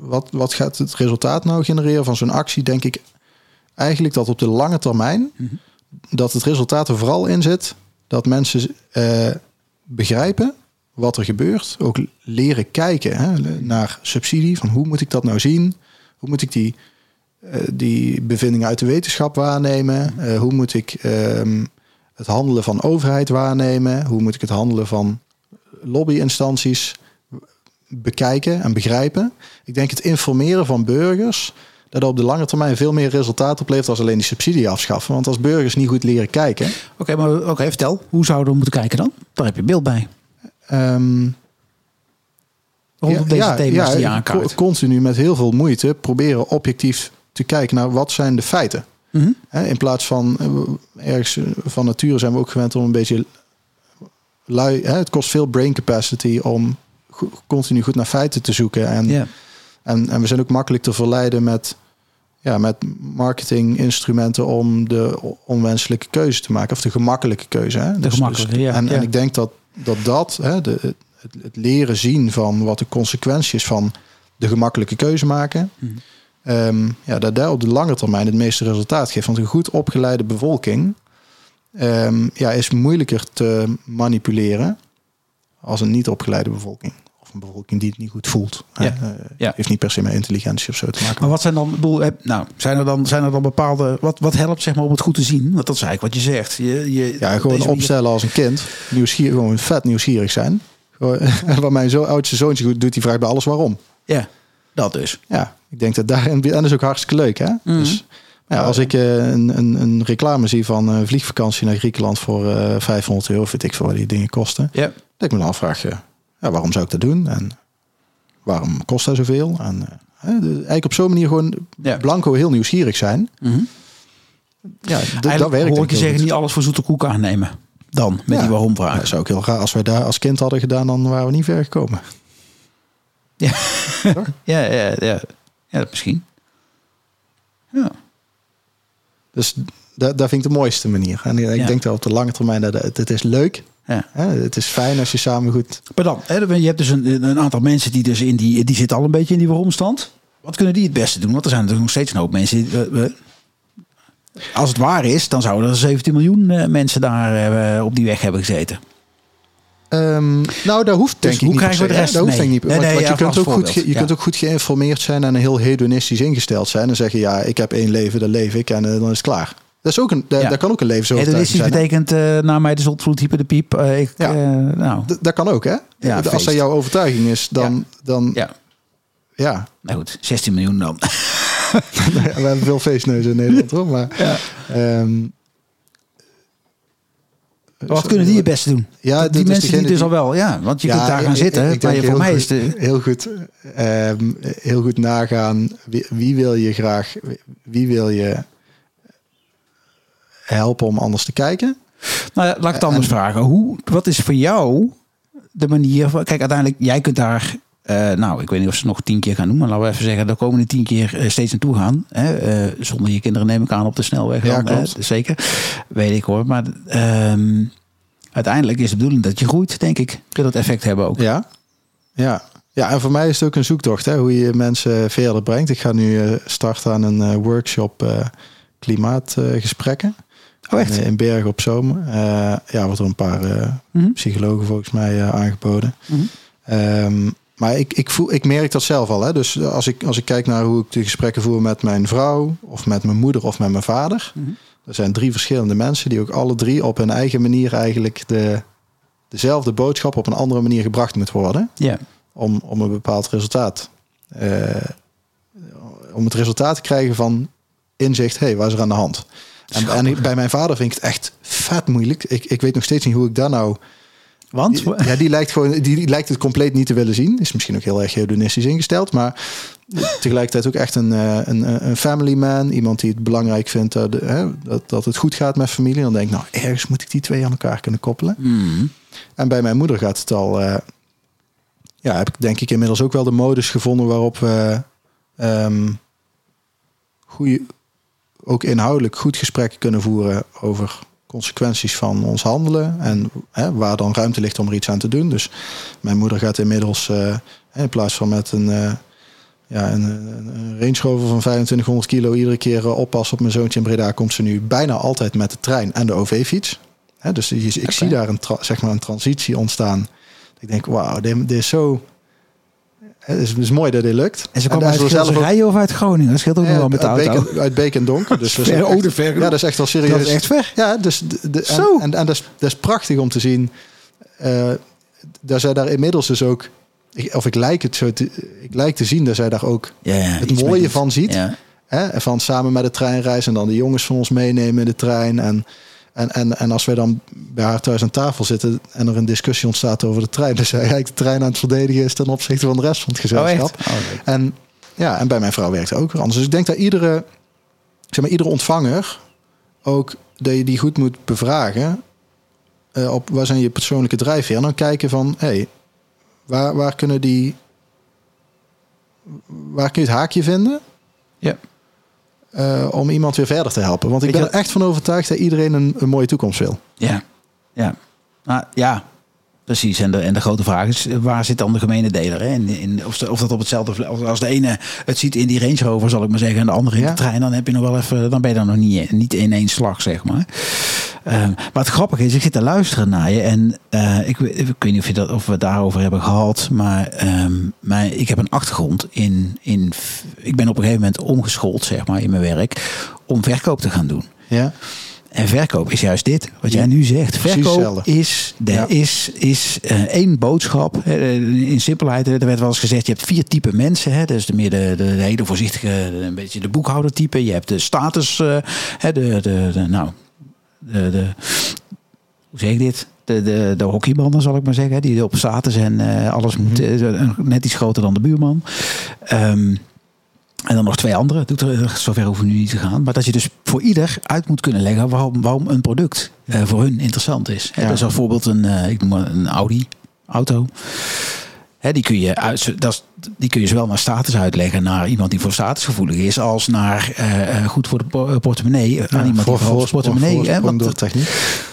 wat, wat gaat het resultaat nou genereren van zo'n actie, denk ik eigenlijk dat op de lange termijn Mhm. dat het resultaat er vooral in zit dat mensen eh, begrijpen wat er gebeurt, ook leren kijken hè, naar subsidie, van hoe moet ik dat nou zien, hoe moet ik die, eh, die bevindingen uit de wetenschap waarnemen, Eh, hoe moet ik ehm, het handelen van overheid waarnemen, hoe moet ik het handelen van lobbyinstanties bekijken en begrijpen. Ik denk het informeren van burgers dat op de lange termijn veel meer resultaat oplevert als alleen die subsidie afschaffen. Want als burgers niet goed leren kijken, Oké, maar oké, vertel. Hoe zouden we moeten kijken dan? Daar heb je beeld bij. ehm, Rondom deze thema's die je aankaart. co- continu met heel veel moeite proberen objectief te kijken naar wat zijn de feiten. In plaats van eh, ergens eh, van nature zijn we ook gewend om een beetje lui. Het kost veel brain capacity om continu goed naar feiten te zoeken. En, en, en we zijn ook makkelijk te verleiden met, ja, met marketinginstrumenten om de onwenselijke keuze te maken. Of de gemakkelijke keuze. Hè? Dus- gemakkelijke, ja, En, ja. en ik denk dat dat, dat hè, de, het, het leren zien van wat de consequenties van de gemakkelijke keuze maken. Mhm. Ehm, ja, dat daar op de lange termijn het meeste resultaat geeft. Want een goed opgeleide bevolking ehm, ja, is moeilijker te manipuleren als een niet opgeleide bevolking. Of een bevolking die het niet goed voelt. Ja. Ja. Heeft niet per se met intelligentie of zo te maken. Maar wat zijn dan, bedoel, heb- nou, zijn er dan, zijn er dan bepaalde, wat, wat helpt zeg maar om het goed te zien? Want dat is eigenlijk wat je zegt. Je, je, Ja, gewoon manier- opstellen als een kind. Nieuwsgierig, gewoon vet nieuwsgierig zijn. Gewoon- Waar mijn zo, oudste zoontje doet, die vraagt bij alles waarom. Ja, dat dus. Ja, ik denk dat daar... En dat is ook hartstikke leuk, hè? Mhm. Dus ja, als ik eh, een, een, een reclame zie van een vliegvakantie naar Griekenland voor eh 500 euro, weet ik veel wat die dingen kosten. Ja. Dat ik me dan afvraag, eh, ja, waarom zou ik dat doen? En waarom kost dat zoveel? En eh, de- eigenlijk op zo'n manier gewoon Ja. blanco heel nieuwsgierig zijn. Mhm. Ja, d- dat werkt. hoor ik je zeggen, goed. niet alles voor zoete koek aannemen. Dan, met Ja. die waarom Ja, vragen. dat zou ik heel graag. Als wij daar als kind hadden gedaan, dan waren we niet ver gekomen. Ja, ja, ja, ja. Ja misschien. Ja. Dus dat, dat vind ik de mooiste manier. En ik Ja. denk dat op de lange termijn dat het, het is leuk. ja. Het is fijn als je samen goed. Maar dan, hè, je hebt dus een, een aantal mensen die dus in die, die zitten al een beetje in die waaromstand. Wat kunnen die het beste doen? Want er zijn natuurlijk nog steeds een hoop mensen. Die, eh, eh, als het waar is, dan zouden er 17 miljoen eh, mensen daar op die weg hebben gezeten. Ehm, nou, dat hoeft denk ik hoe niet. krijgen we de rest hoeft ik niet. Nee, Want- nee, want ja, je kunt, ook goed, je ja. kunt ook goed geïnformeerd zijn en heel hedonistisch ingesteld zijn. En zeggen, ja, ik heb één leven, dat leef ik en eh, dan is het klaar. Dat, is ook een, dat, Ja. kan ook een levensovertuiging Hedonistisch zijn. hè. betekent, eh na mij de zondvloed, hyper de piep. eh, ik, Ja. nou, dat kan ook, hè? Als feest. dat jouw overtuiging is, dan... dan ja. ja, nou goed, 16 miljoen dan. we hebben veel feestneuzen in Nederland, hoor. Maar, ehm, Wat kunnen die het beste doen? Ja, die mensen die degene dus al wel, ja. Want je kunt daar gaan ik- zitten. ik- maar je, voor mij is de... heel goed, ehm, heel goed nagaan. Wie, wie wil je graag, wie wil je helpen om anders te kijken? Nou, laat ik het anders vragen. Hoe, wat is voor jou de manier van... Kijk, uiteindelijk, jij kunt daar... eh, nou, ik weet niet of ze het nog tien keer gaan doen. Maar laten we even zeggen, de komende tien keer eh, steeds naartoe gaan. Hè? eh, zonder je kinderen neem ik aan op de snelweg. Ja, dan. Zeker. Weet ik hoor. Maar ehm, uiteindelijk is de bedoeling dat je groeit, denk ik. Wil dat effect hebben ook. Ja, ja. Ja, en voor mij is het ook een zoektocht, hè, hoe je mensen verder brengt. Ik ga nu starten aan een workshop klimaatgesprekken. Oh, echt? in, in Bergen op Zoom. Ja, wordt er een paar Mhm. psychologen volgens mij aangeboden. Ehm, maar ik, ik, voel, ik merk dat zelf al. Hè? Dus als ik, als ik kijk naar hoe ik de gesprekken voer met mijn vrouw, of met mijn moeder of met mijn vader. Mhm. Er zijn drie verschillende mensen die ook alle drie op hun eigen manier eigenlijk de, dezelfde boodschap op een andere manier gebracht moet worden. Ja. Om, om een bepaald resultaat. eh, om het resultaat te krijgen van inzicht, hé, hey, waar is er aan de hand? En, en bij mijn vader vind ik het echt vet moeilijk. Ik, ik weet nog steeds niet hoe ik daar nou Want? die- ja, die lijkt gewoon, die, die lijkt het compleet niet te willen zien. Is misschien ook heel erg hedonistisch ingesteld, maar tegelijkertijd ook echt een, eh, een, een family man, iemand die het belangrijk vindt dat, hè, dat, dat het goed gaat met familie. Dan denk ik, nou, ergens moet ik die twee aan elkaar kunnen koppelen. Mhm. En bij mijn moeder gaat het al, eh, ja, heb ik denk ik inmiddels ook wel de modus gevonden waarop we ehm goede, ook inhoudelijk goed gesprekken kunnen voeren over consequenties van ons handelen en hè, waar dan ruimte ligt om er iets aan te doen. Dus mijn moeder gaat inmiddels eh, in plaats van met een, eh, ja, een, een, Range Rover van 2500 kilo iedere keer eh, oppassen op mijn zoontje in Breda, komt ze nu bijna altijd met de trein en de OV-fiets. Hè, dus ik zie daar een, zeg maar een transitie ontstaan. Ik denk, wauw, dit, dit is zo... Het is, het is mooi dat dit lukt. En ze komen uit zelf of uit Groningen? Dat scheelt ook wel met de uit, auto. Beek, uit Beek en Donk. Dus dat is Ver, echt- oh, ver- ja, dat is echt wel serieus. Dat is echt ver. Ja, dus de, Zo. En, en, dat, is, dat is prachtig om te zien. eh dat zij daar inmiddels dus ook... Ik, of ik lijk het zo te, ik lijk te zien dat zij daar ook Ja, ja, het mooie van ziet. Ja. Hè, en van samen met de trein reizen en dan de jongens van ons meenemen in de trein. En, en, en, en als wij dan bij haar thuis aan tafel zitten en er een discussie ontstaat over de trein, dan zij eigenlijk de trein aan het verdedigen is ten opzichte van de rest van het Oh, gezelschap. Oh. En ja, en bij mijn vrouw werkt het ook weer anders. Dus ik denk dat iedere, zeg maar, iedere ontvanger ook dat je die goed moet bevragen. eh, op waar zijn je persoonlijke drijfveer? En dan kijken van, hé, hey, waar, waar kunnen die, waar kun je het haakje vinden? Ja. Eh, om iemand weer verder te helpen. Want ik ben er echt van overtuigd dat iedereen een, een mooie toekomst wil. Ja. Ja. Nou, ja. Precies, en de, en de grote vraag is, waar zit dan de gemene deler? Hè? In, in, of, de- of dat op hetzelfde als- als de ene het ziet in die Range Rover, zal ik maar zeggen, en de andere in Ja. de trein, dan heb je nog wel even, dan ben je dan nog niet, niet in één slag, zeg maar. Ehm, maar het grappige is, ik zit te luisteren naar je en eh, ik, weet- ik weet niet of, je dat, of we het daarover hebben gehad, maar, ehm, maar ik heb een achtergrond in, in, ik ben op een gegeven moment omgeschoold, zeg maar, in mijn werk, om verkoop te gaan doen. Ja. En verkoop is juist dit, wat jij nu zegt. Verkoop is, de, Ja. is, is eh, één boodschap. In simpelheid, er werd wel eens gezegd, je hebt vier typen mensen. Hè, dus de, meer de, de, de hele voorzichtige, een beetje de boekhoudertype. Je hebt de status, eh, hè, de, de, de, nou, de, de, hoe zeg ik dit? De, de, de hockeymannen, zal ik maar zeggen. Die op status en eh, alles moet eh, net iets groter dan de buurman. Ehm, en dan nog twee andere. Doet er, zover hoeven we nu niet te gaan. Maar dat je dus voor ieder uit moet kunnen leggen waarom, waarom een product eh, voor hun interessant is. Ja. Dus als bijvoorbeeld een, eh, ik noem maar een Audi auto. Die, kun je uit, dat is, die kun je zowel naar status uitleggen naar iemand die voor statusgevoelig is, als naar eh, eh, goed voor de eh, portemonnee. aan iemand die voor de portemonnee. hè, want- door techniek.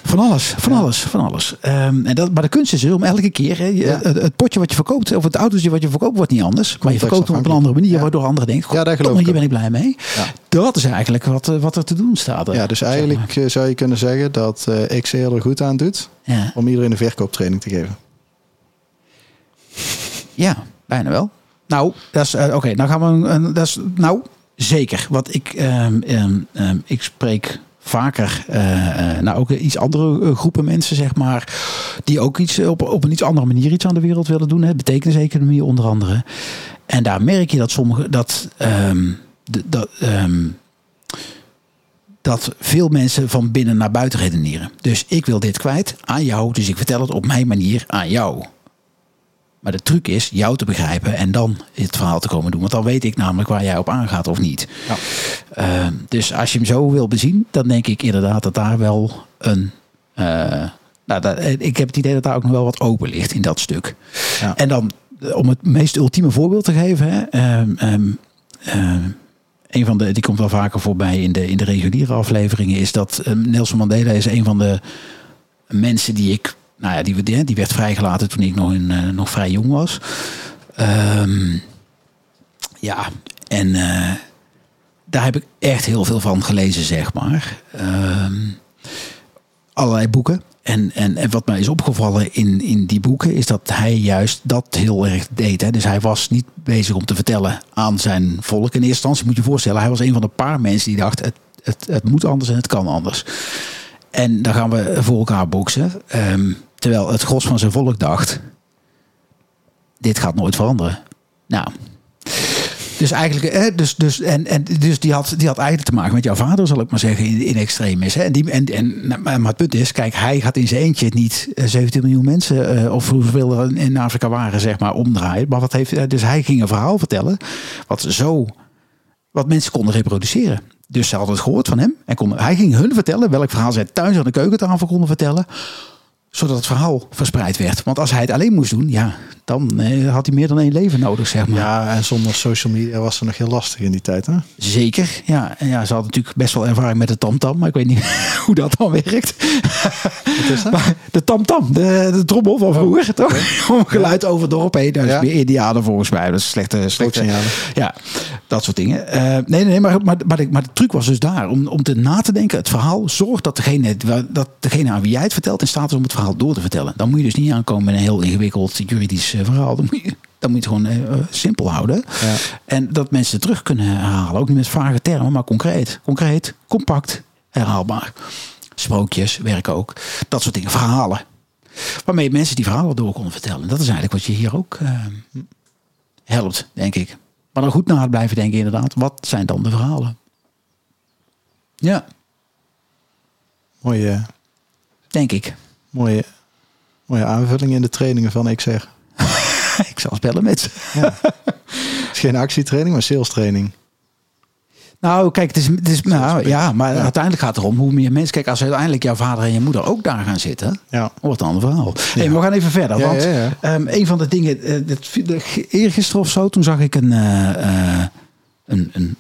van alles, van alles, van alles. Ehm, en dat, maar de kunst is om elke keer, Ja. het, het potje wat je verkoopt, of het autootje wat je verkoopt, wordt niet anders. Maar je verkoopt hem op een andere manier, waardoor anderen denken, Ja, daar geloof "Godverdomme, ik hier ben ik blij mee. Dat is eigenlijk wat, wat er te doen staat. Ja, dus zeg maar. eigenlijk zou je kunnen zeggen dat eh X er goed aan doet om iedereen een verkooptraining te geven. Ja bijna wel. Nou, dat is, eh, oké, dan gaan we, dat is, nou, zeker. Want ik, ehm, ehm, ehm, ik spreek vaker, eh, eh, nou ook iets andere groepen mensen, zeg maar, die ook iets op, op een iets andere manier iets aan de wereld willen doen. Betekeniseconomie onder andere. En daar merk je dat sommige, dat, dat, dat veel mensen van binnen naar buiten redeneren. Dus ik wil dit kwijt aan jou, dus ik vertel het op mijn manier aan jou. Maar de truc is jou te begrijpen en dan het verhaal te komen doen. Want dan weet ik namelijk waar jij op aangaat of niet. Ja. Eh, dus als je hem zo wil bezien, dan denk ik inderdaad dat daar wel een. eh, nou, dat, eh, ik heb het idee dat daar ook nog wel wat open ligt in dat stuk. Ja. En dan, eh, om het meest ultieme voorbeeld te geven. Hè, ehm, ehm, ehm, een van de, die komt wel vaker voorbij in de, in de reguliere afleveringen, is dat ehm, Nelson Mandela is een van de mensen die ik, nou ja, die, werd vrijgelaten toen ik nog, eh, nog vrij jong was. Ehm, ja, en eh, daar heb ik echt heel veel van gelezen, zeg maar. Ehm, allerlei boeken. En, en, en wat mij is opgevallen in, in die boeken is dat hij juist dat heel erg deed. Hè. Dus hij was niet bezig om te vertellen aan zijn volk. In eerste instantie moet je je voorstellen, hij was een van de paar mensen die dacht: het, het, het moet anders en het kan anders. En dan gaan we voor elkaar boksen. Ehm, terwijl het gros van zijn volk dacht: dit gaat nooit veranderen. Nou. Dus eigenlijk, dus, dus, en, en, dus die, had, die had eigenlijk te maken met jouw vader, zal ik maar zeggen, in, in extremis. En die, en, en, maar het punt is, kijk, hij gaat in zijn eentje niet eh, 17 miljoen mensen, eh, of hoeveel er in Afrika waren, zeg maar, omdraaien. Maar wat heeft, eh, dus hij ging een verhaal vertellen, wat zo, wat mensen konden reproduceren. Dus ze hadden het gehoord van hem. En konden, hij ging hun vertellen welk verhaal zij thuis aan de keukentafel konden vertellen zodat het verhaal verspreid werd. Want als hij het alleen moest doen, ja, dan eh, had hij meer dan één leven nodig, zeg maar. Ja, en zonder social media was het nog heel lastig in die tijd. Hè? Zeker, ja. En ja, ze had natuurlijk best wel ervaring met de tamtam, maar ik weet niet hoe dat dan werkt. Wat is dat? Maar de tamtam, de, de trommel van vroeger, toch? Om geluid over het dorp heen. Dat is Ja. meer Indianen volgens mij. Dat is slechte, slechte Strooksignalen. Ja, dat soort dingen. Eh, nee, nee, nee, maar, maar, maar, de, maar de truc was dus daar. Om, om te na te denken, het verhaal. Zorg dat degene, dat degene aan wie jij het vertelt in staat is om het verhaal door te vertellen. Dan moet je dus niet aankomen met een heel ingewikkeld juridisch eh, verhaal. Dan moet je, dan moet je het gewoon eh, simpel houden. Ja. En dat mensen terug kunnen herhalen. Ook niet met vage termen, maar concreet. Concreet, compact, herhaalbaar. Sprookjes werken ook. Dat soort dingen, verhalen. Waarmee mensen die verhalen door konden vertellen. Dat is eigenlijk wat je hier ook eh, helpt, denk ik. Maar dan goed na blijven denken inderdaad. Wat zijn dan de verhalen? Ja, Mooie, denk ik. mooie, mooie aanvulling in de trainingen van XR. ik zal eens bellen met ze. Het is geen actietraining, maar sales training. Nou, kijk, het is, het is nou, ja, maar Ja. uiteindelijk gaat het erom hoe meer mensen. Kijk, als uiteindelijk jouw vader en je moeder ook daar gaan zitten, Ja. wordt een ander verhaal. Hey, maar we gaan even verder. Ja, want ja, ja. ehm, een van de dingen, dat, de, eergisteren of zo, toen zag ik een, eh, eh, een, een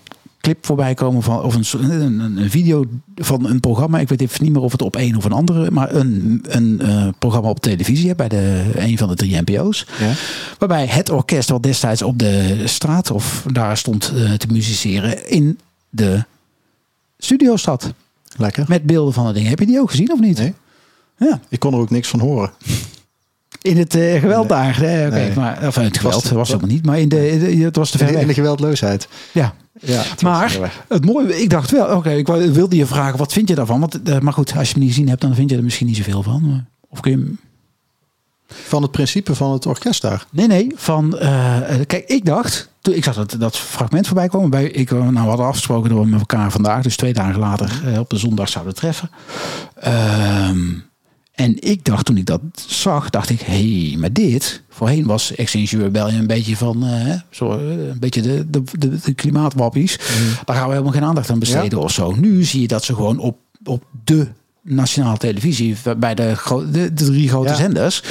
clip voorbij komen van of een, een, een video van een programma. Ik weet even niet meer of het op een of een andere, maar een, een eh, programma op televisie bij de een van de drie NPO's. Ja. Waarbij het orkest wat destijds op de straat of daar stond eh, te musiceren in de studio zat. Lekker. Met beelden van de dingen. Heb je die ook gezien of niet? Nee. Ja. Ik kon er ook niks van horen. In het eh, geweld daar. Oké, Nee. maar of in het geweld Was- was, het helemaal niet. Maar in de, in de- het was te ver In de, in de weg. geweldloosheid. Ja. Ja, Maar het mooie, ik dacht wel, oké, ik wou- wilde je vragen, wat vind je daarvan? Want, eh, maar goed, als je hem niet gezien hebt, dan vind je er misschien niet zoveel van. Of kun je hem- Van het principe van het orkest daar. Nee, nee, van, eh, kijk, ik dacht, toen ik zag dat, dat fragment voorbij komen, bij, ik, nou, we hadden afgesproken dat we met elkaar vandaag, dus twee dagen later, op de zondag zouden treffen. Ehm, en ik dacht, toen ik dat zag, dacht ik, hé, hey, maar dit, voorheen was Extinction Rebellion een beetje van, eh, zo, eh, een beetje de, de, de, de klimaatwappies. Daar gaan we helemaal geen aandacht aan besteden of zo. Nu zie je dat ze gewoon op, op de nationale televisie, bij de, de, de drie grote Ja. zenders,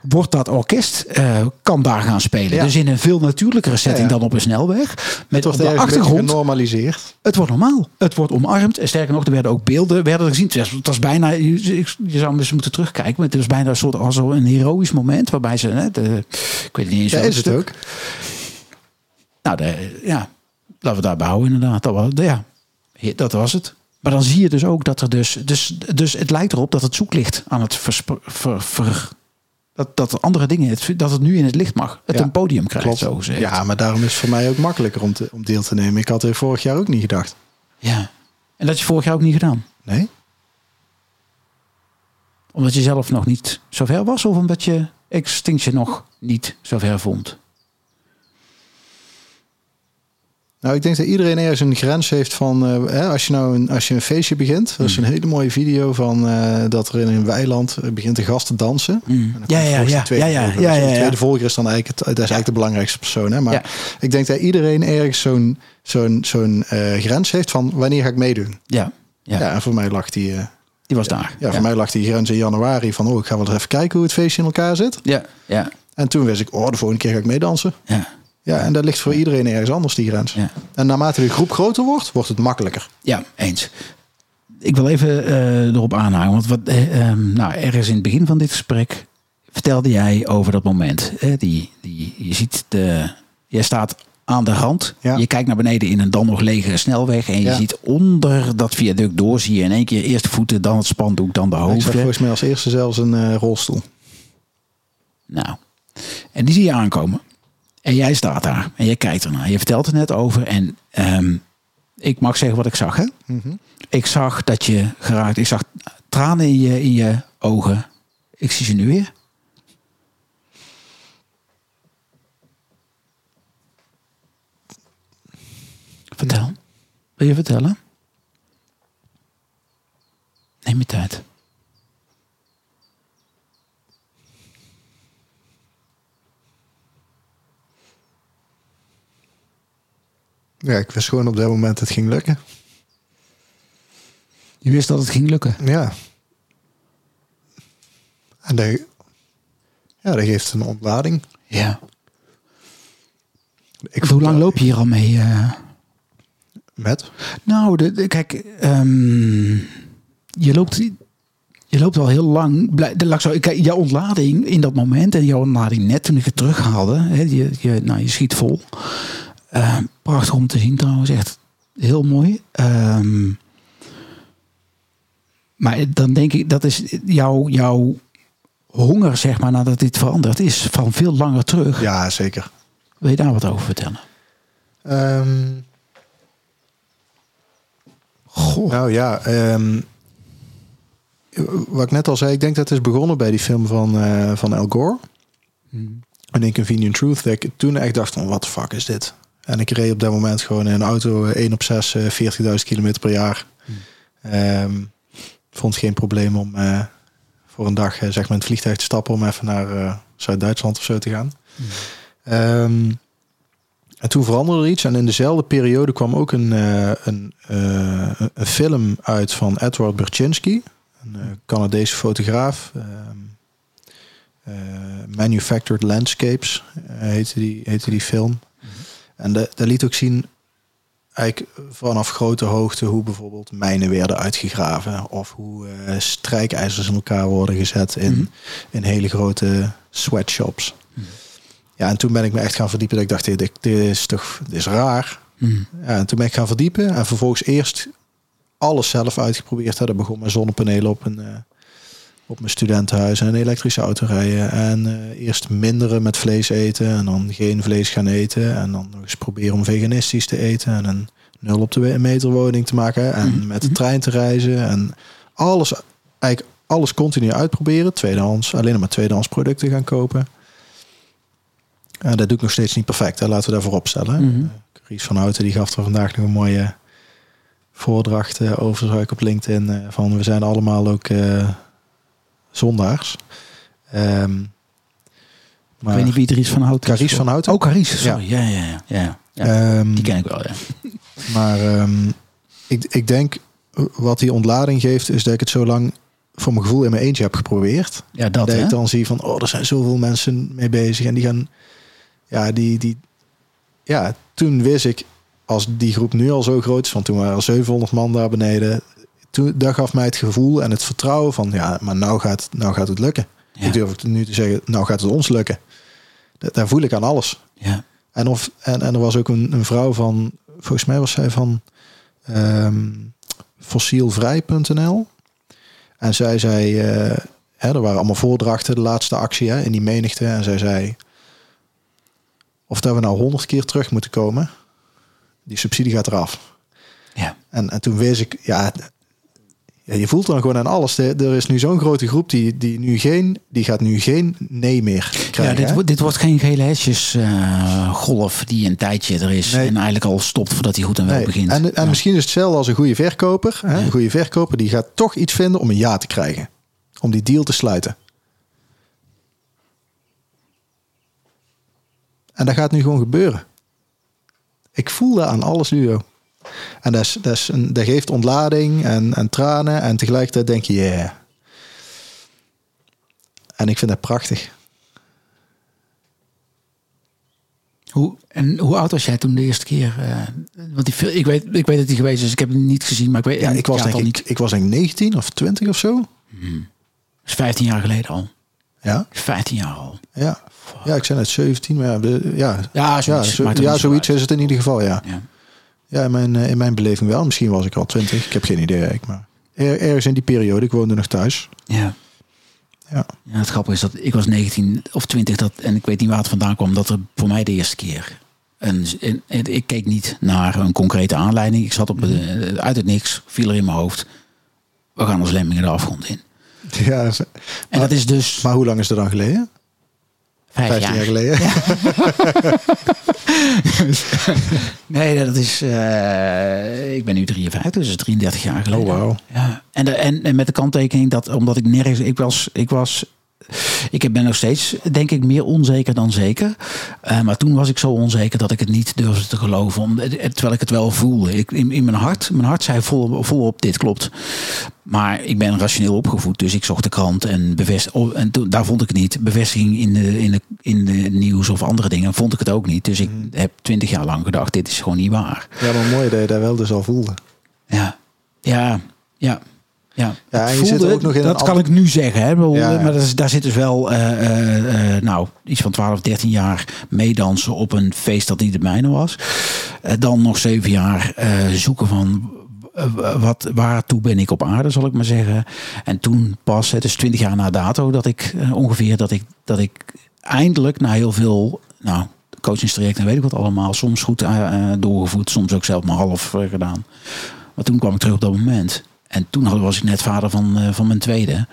wordt dat orkest, eh, kan daar gaan spelen. Ja. Dus in een veel natuurlijkere setting Ja, ja. dan op een snelweg. Met Het wordt de achtergrond, genormaliseerd. het wordt normaal. Het wordt omarmd. En sterker nog, er werden ook beelden werden er gezien. Het was, bijna, je, je zou eens moeten terugkijken. Maar het was bijna een soort als een heroïsch moment. Waarbij ze, hè, de, ik weet niet eens Ja, is het stuk. ook. Nou, de, ja, laten we daarbij houden inderdaad. Dat was, ja, dat was het. Maar dan zie je dus ook dat er dus, dus, dus het lijkt erop dat het zoeklicht aan het versp- ver, ver- dat, dat andere dingen, het, dat het nu in het licht mag. Het Ja, een podium krijgt, Klopt. zo gezegd. Ja, maar daarom is het voor mij ook makkelijker om, te, om deel te nemen. Ik had er vorig jaar ook niet gedacht. ja. En dat je vorig jaar ook niet gedaan. Nee? Omdat je zelf nog niet zo ver was? Of omdat je Extinction nog niet zo ver vond? Nou, ik denk dat iedereen ergens een grens heeft van... eh, hè, als, je nou een, als je een feestje begint... Dat is Hmm. een hele mooie video van eh, dat er in een weiland... eh, begint de gast te dansen. Mm. En dan Ja, ja, ja, de tweede ja, ja, volger. ja, Dus ja, De ja. tweede volger is dan eigenlijk, het, dat is eigenlijk de belangrijkste persoon. Hè? Maar Ja. ik denk dat iedereen ergens zo'n zo'n zo'n grens heeft van... wanneer ga ik meedoen? Ja, ja, Ja, en voor mij lag die... die was daar. ja, voor mij lag die grens in januari van... oh, ik ga wel eens even kijken hoe het feestje in elkaar zit. Ja, ja, En toen wist ik, oh, de volgende keer ga ik meedansen. ja, Ja, en dat ligt voor iedereen ergens anders, die grens. ja. En naarmate de groep groter wordt, wordt het makkelijker. Ja, eens. Ik wil even eh, erop aanhaken. Want wat, eh, ehm, nou, ergens in het begin van dit gesprek vertelde jij over dat moment. Hè, die, die, je ziet, de, jij staat aan de rand. Ja. Je kijkt naar beneden in een dan nog lege snelweg. En je Ja. ziet onder dat viaduct door. Zie je in één keer eerst de voeten, dan het spandoek, dan de Ik zag hoofden. volgens mij als eerste zelfs een eh, rolstoel. Nou, en die zie je aankomen. En jij staat daar en je kijkt ernaar. Je vertelt er net over. En ehm, ik mag zeggen wat ik zag. Hè? Ik zag dat je geraakt. Ik zag tranen in je, in je ogen. Ik zie ze nu weer. Vertel. Wil je vertellen? Neem je tijd. Ja, ik wist gewoon op dat moment het ging lukken. Je wist dat het ging lukken. Ja. En dat, ja, dat geeft een ontlading. Ja. Ik Hoe lang loop je hier al mee? eh? Met? Nou, de, de- kijk, ehm, je loopt. Je loopt al heel lang. Kijk, jouw ontlading in dat moment en jouw ontlading net toen ik het terughaalde. Hè, je, je, nou, je schiet vol. Eh, prachtig om te zien trouwens, echt heel mooi. Ehm, maar dan denk ik, dat is jouw, jouw honger, zeg maar, nadat dit verandert, is van veel langer terug. Ja, zeker. Wil je daar wat over vertellen? Ehm, Goh. nou ja, ehm, wat ik net al zei, ik denk dat het is begonnen bij die film van, eh, van Al Gore. Hmm. Een Inconvenient Truth. Dat ik toen echt dacht van, wat de fuck is dit? En ik reed op dat moment gewoon in een auto eh, 1 op 6, eh, 40.000 kilometer per jaar. Ehm, vond geen probleem om eh, voor een dag eh, zeg maar in het vliegtuig te stappen om even naar eh, Zuid-Duitsland of zo te gaan. Ehm, en toen veranderde er iets. En in dezelfde periode kwam ook een, eh, een, eh, een film uit van Edward Berchinski. Een eh, Canadese fotograaf. Ehm, eh, Manufactured Landscapes eh, heette, die, heette die film. En de, dat liet ook zien eigenlijk vanaf grote hoogte hoe bijvoorbeeld mijnen werden uitgegraven. Of hoe eh, strijkijzers in elkaar worden gezet in, Mhm. in hele grote sweatshops. Ja, en toen ben ik me echt gaan verdiepen. Dat ik dacht, dit, dit is toch dit is raar. Mhm. Ja, en toen ben ik gaan verdiepen. En vervolgens eerst alles zelf uitgeprobeerd. Hè. Dat begon met zonnepanelen op een, eh, op mijn studentenhuis en een elektrische auto rijden. En eh, eerst minderen met vlees eten en dan geen vlees gaan eten. En dan nog eens proberen om veganistisch te eten en een nul op de meter woning te maken. En Mhm. met de trein te reizen. En alles, eigenlijk alles continu uitproberen. Tweedehands, alleen maar tweedehands producten gaan kopen. En dat doe ik nog steeds niet perfect. Hè. Laten we daarvoor opstellen. Mhm. Ries van Houten die gaf er vandaag nog een mooie voordracht eh, over, zag ik op LinkedIn. eh, van we zijn allemaal ook eh, zondaars. Ehm, Ik weet niet wie Dries van Houten is. Carice van Houten. Oh, Carice, sorry. Ja, ja, ja. ja, ja. Ehm, Die ken ik wel, ja. Maar ehm, ik, ik denk wat die ontlading geeft, is dat ik het zo lang voor mijn gevoel in mijn eentje heb geprobeerd. Ja, dat, Dat, hè? ik dan zie van, oh, er zijn zoveel mensen mee bezig. En die gaan, ja, die, die, ja, toen wist ik, als die groep nu al zo groot is, van toen waren er 700 man daar beneden. Toen, dat gaf mij het gevoel en het vertrouwen van, ja, maar nou gaat, nou gaat het lukken. Ja. Ik durf het nu te zeggen, nou gaat het ons lukken. Dat, daar voel ik aan alles. Ja. En, of, en, en er was ook een, een vrouw van, volgens mij was zij van ehm fossielvrij.nl. En zij zei, eh, hè, er waren allemaal voordrachten, de laatste actie hè, in die menigte. En zij zei, of dat we nou honderd keer terug moeten komen, die subsidie gaat eraf. Ja. En, en toen wees ik, ja, ja, je voelt dan gewoon aan alles. Er, is nu zo'n grote groep die, die nu geen, die gaat nu geen nee meer krijgen. Ja, dit, wordt- dit wordt geen gele hesjes eh, golf die een tijdje er is Nee. en eigenlijk al stopt voordat hij goed en wel Nee, begint. En, en Ja. misschien is het hetzelfde als een goede verkoper. Hè? Een goede verkoper die gaat toch iets vinden om een ja te krijgen. Om die deal te sluiten. En dat gaat nu gewoon gebeuren. Ik voel dat aan alles nu. En dat, is, dat, is een, dat geeft ontlading en, en tranen. En tegelijkertijd denk je, yeah. En ik vind dat prachtig. Hoe, en hoe oud was jij toen de eerste keer? eh, want die, ik, weet, ik weet dat hij geweest is. Ik heb hem niet gezien, maar ik weet Ja, ik was, ja, denk ik, niet. ik was denk ik 19 of 20 of zo. Dat is 15 jaar geleden al. Ja, 15 jaar al. ja. ja ik zei net 17, maar ja, de, ja, Ja, Ja, zoiets. zo, ja zo zoiets is het in ieder geval, ja. Ja. Ja, in mijn, eh, in mijn beleving wel. Misschien was ik al twintig. Ik heb geen idee, eigenlijk, maar er- ergens in die periode. Ik woonde nog thuis. Ja. Ja. Ja, het grappige is dat ik was 19 of 20 dat, en ik weet niet waar het vandaan kwam, dat er voor mij de eerste keer. En, en, en ik keek niet naar een concrete aanleiding. Ik zat op de, uit het niks, viel er in mijn hoofd. We gaan als lemmingen de afgrond in. Ja, En dat is dus maar hoe lang is dat dan geleden? Vijf, jaar, jaar. geleden. Nee, dat is. eh, ik ben nu 53, dus dat is 33 jaar geleden. Oh, wauw. Ja. En, de, en, en met de kanttekening dat omdat ik nergens. Ik was. Ik was ik ben nog steeds, denk ik, meer onzeker dan zeker. Eh, maar toen was ik zo onzeker dat ik het niet durfde te geloven. Om, eh, terwijl ik het wel voelde. Ik, in, in mijn hart, mijn hart zei vol, volop, dit klopt. Maar ik ben rationeel opgevoed, dus ik zocht de krant en bevest, oh, en toen, daar vond ik het niet. Bevestiging in de, in, de, in de nieuws of andere dingen vond ik het ook niet. Dus ik heb twintig jaar lang gedacht, dit is gewoon niet waar. Ja, maar mooi dat je dat wel dus al voelde. Ja, ja, ja. Ja, Ja, en je Voelde, zit ook nog in dat een kan ik nu zeggen. Hè? Wel, Ja, ja. Maar dat is, daar zit dus wel eh, eh, eh, nou, iets van 12, 13 jaar meedansen op een feest dat niet het mijne was. Eh, dan nog zeven jaar eh, zoeken van wat, waartoe ben ik op aarde, zal ik maar zeggen. En toen pas, het is 20 jaar na dato, dat ik ongeveer dat ik, dat ik eindelijk na heel veel, nou, coachingstrajecten, weet ik wat allemaal, soms goed doorgevoerd, soms ook zelf maar half gedaan. Maar toen kwam ik terug op dat moment. En toen was ik net vader van, eh, van mijn tweede.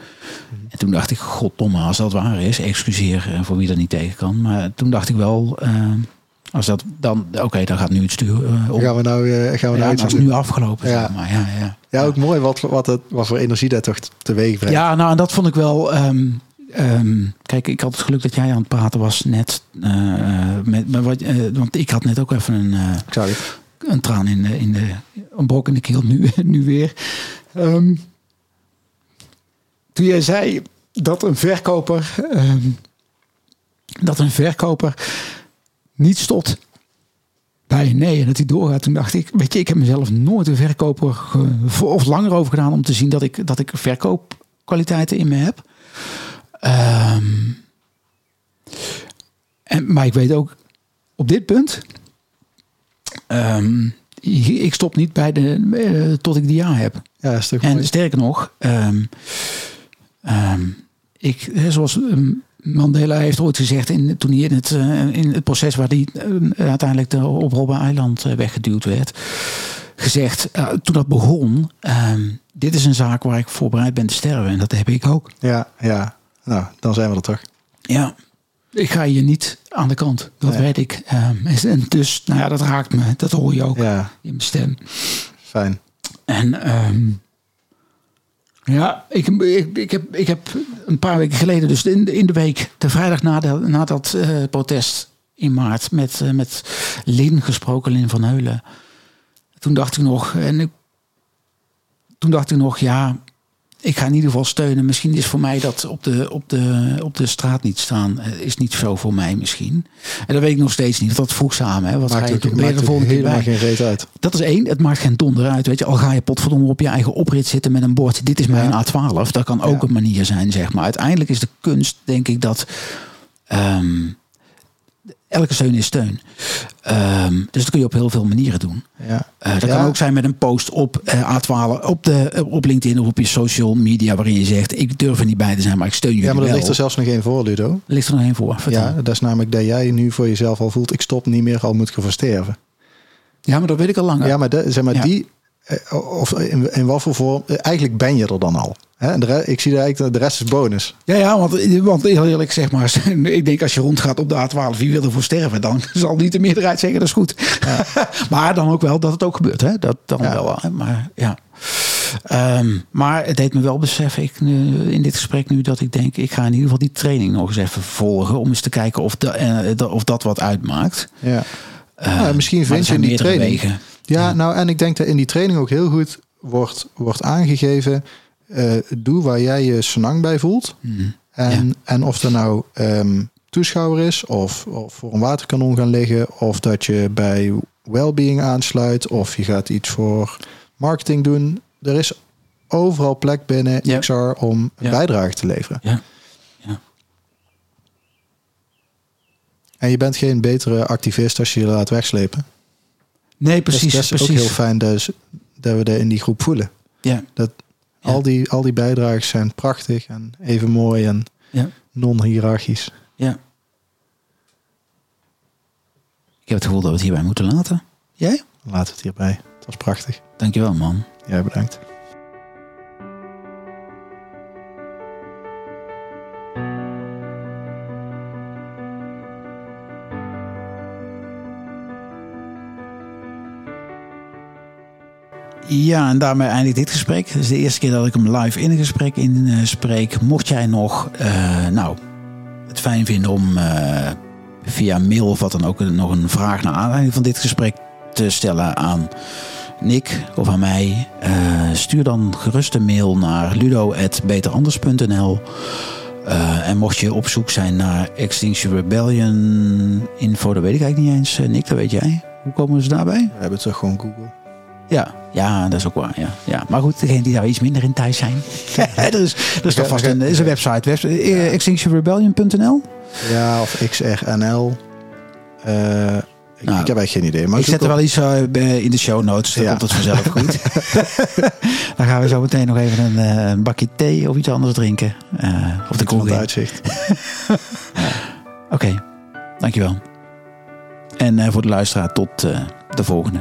En toen dacht ik, goddomme, als dat waar is, excuseer eh, voor wie dat niet tegen kan. Maar toen dacht ik wel, eh, als dat dan, oké, dan gaat nu het stuur op. Gaan we nou, gaan we Ja, nou het iets is nu afgelopen. Ja. Maar. ja, ja. Ja, ook mooi wat, wat, het, wat voor energie dat toch teweeg brengt. Ja, nou, en dat vond ik wel. ehm, ehm, kijk, ik had het geluk dat jij aan het praten was net. met, met wat, want ik had net ook even een, het. een traan in de, in de. een brok in de keel nu, nu weer. Ehm, toen jij zei dat een verkoper. ehm, dat een verkoper niet stopt bij nee en dat hij doorgaat. Toen dacht ik, weet je, ik heb mezelf nooit een verkoper of langer over gedaan om te zien dat ik, dat ik verkoopkwaliteiten in me heb. Ehm, en, maar ik weet ook op dit punt, ik stop niet bij de, eh, tot ik die ja heb. Ja, toch En mooi? sterker nog, ehm, ehm, ik, zoals ehm, Mandela heeft ooit gezegd in, toen hij in het, eh, in het proces waar hij eh, uiteindelijk de, op Robben Eiland weggeduwd werd, gezegd, toen dat begon, dit is een zaak waar ik voorbereid ben te sterven. En dat heb ik ook. Ja, ja. Nou, dan zijn we er toch. Ja, ik ga hier niet aan de kant. Dat Nee. weet ik. Ehm, en dus, nou ja, dat raakt me. Dat hoor je ook Ja, in mijn stem. fijn. En ehm, ja, ik, ik, ik, heb, ik heb een paar weken geleden, dus in de, in de week, de vrijdag na, de, na dat eh, protest in maart, met, eh, met Lin gesproken, Lin van Heulen. Toen dacht ik nog, en ik, toen dacht ik nog, ja, ik ga in ieder geval steunen. Misschien is voor mij dat op de, op de, op de straat niet staan, eh, is niet zo voor mij misschien. En dat weet ik nog steeds niet. Dat vroeg samen. Hè. Wat ga Maakt je ook, doen? Ben je er de volgende keer bij? geen reet uit. Dat is één, het maakt geen donder uit. Weet je, al ga je potverdomme op je eigen oprit zitten met een bord. Dit is mijn Ja. A12. Dat kan ook Ja. een manier zijn, zeg maar. Uiteindelijk is de kunst, denk ik, dat ehm, elke steun is steun. Ehm, dus dat kun je op heel veel manieren doen. Ja. Eh, dat Ja. kan ook zijn met een post op eh, A12, op, de, eh, op LinkedIn of op je social media, waarin je zegt: Ik durf er niet bij te zijn, maar ik steun jullie ja, maar er ligt er zelfs nog één voor, Ludo. ligt er nog één voor. Vertel. Ja, dat is namelijk dat jij nu voor jezelf al voelt, ik stop niet meer, al moet ik ervoor sterven. ja, maar dat weet ik al langer. Ja, maar, de, zeg maar Ja. die, of in, in wat voor vorm, eh, eigenlijk ben je er dan al. Hè? En de ik zie eigenlijk, de rest is bonus. Ja, ja want, want heel eerlijk zeg maar, ik denk als je rondgaat op de A12, wie wil ervoor sterven, dan zal niet de meerderheid zeggen dat is goed. maar dan ook wel dat het ook gebeurt, hè? Dat dan Ja. wel. Maar ja. Ehm, maar het deed me wel beseffen ik, nu, in dit gesprek nu dat ik denk, ik ga in ieder geval die training nog eens even volgen om eens te kijken of, de, eh, de- of dat wat uitmaakt. Ja. Eh, Nou, misschien vind je in die training. wegen. Ja, nou en ik denk dat in die training ook heel goed wordt, wordt aangegeven, eh, doe waar jij je senang bij voelt. Mhm. En, en of er nou ehm, toeschouwer is, of, of voor een waterkanon gaan liggen, of dat je bij wellbeing aansluit, of je gaat iets voor marketing doen. Er is overal plek binnen Ja. XR om een bijdrage te leveren. Ja. Ja. En je bent geen betere activist als je je laat wegslepen. Nee, precies. dat is, precies. ook heel fijn dus, dat we dat in die groep voelen. Ja, Dat Ja. al, die, al die bijdrages zijn prachtig en even mooi en ja, non-hierarchisch. ja. Ik heb het gevoel dat we het hierbij moeten laten. Jij? Laten we het hierbij. Het was prachtig. Dankjewel, man. Jij bedankt. Ja, en daarmee eindigt dit gesprek. Het is de eerste keer dat ik hem live in een gesprek inspreek. Mocht jij nog, eh, nou, het fijn vinden om eh, via mail of wat dan ook nog een vraag naar aanleiding van dit gesprek te stellen aan Nick of aan mij, eh, stuur dan gerust een mail naar ludo.beteranders.nl. Eh, en mocht je op zoek zijn naar Extinction Rebellion info, dat weet ik eigenlijk niet eens. Eh, Nick, dat weet jij. Hoe komen ze daarbij? We hebben toch gewoon Google. Ja, ja, dat is ook waar. Ja. Ja. Maar goed, degene die daar iets minder in thuis zijn. er is, er is toch vast een, is een website. eh, extinctionrebellion.nl Ja, of XRNL. Eh, ik, Nou, ik heb echt geen idee. Maar Ik zet er wel iets eh, bij- in de show notes. Dan Ja. komt het vanzelf goed. dan gaan we zo meteen nog even een, eh, een bakje thee of iets anders drinken. Eh of de kroeg. Oké, dankjewel. En eh, voor de luisteraar tot eh, de volgende.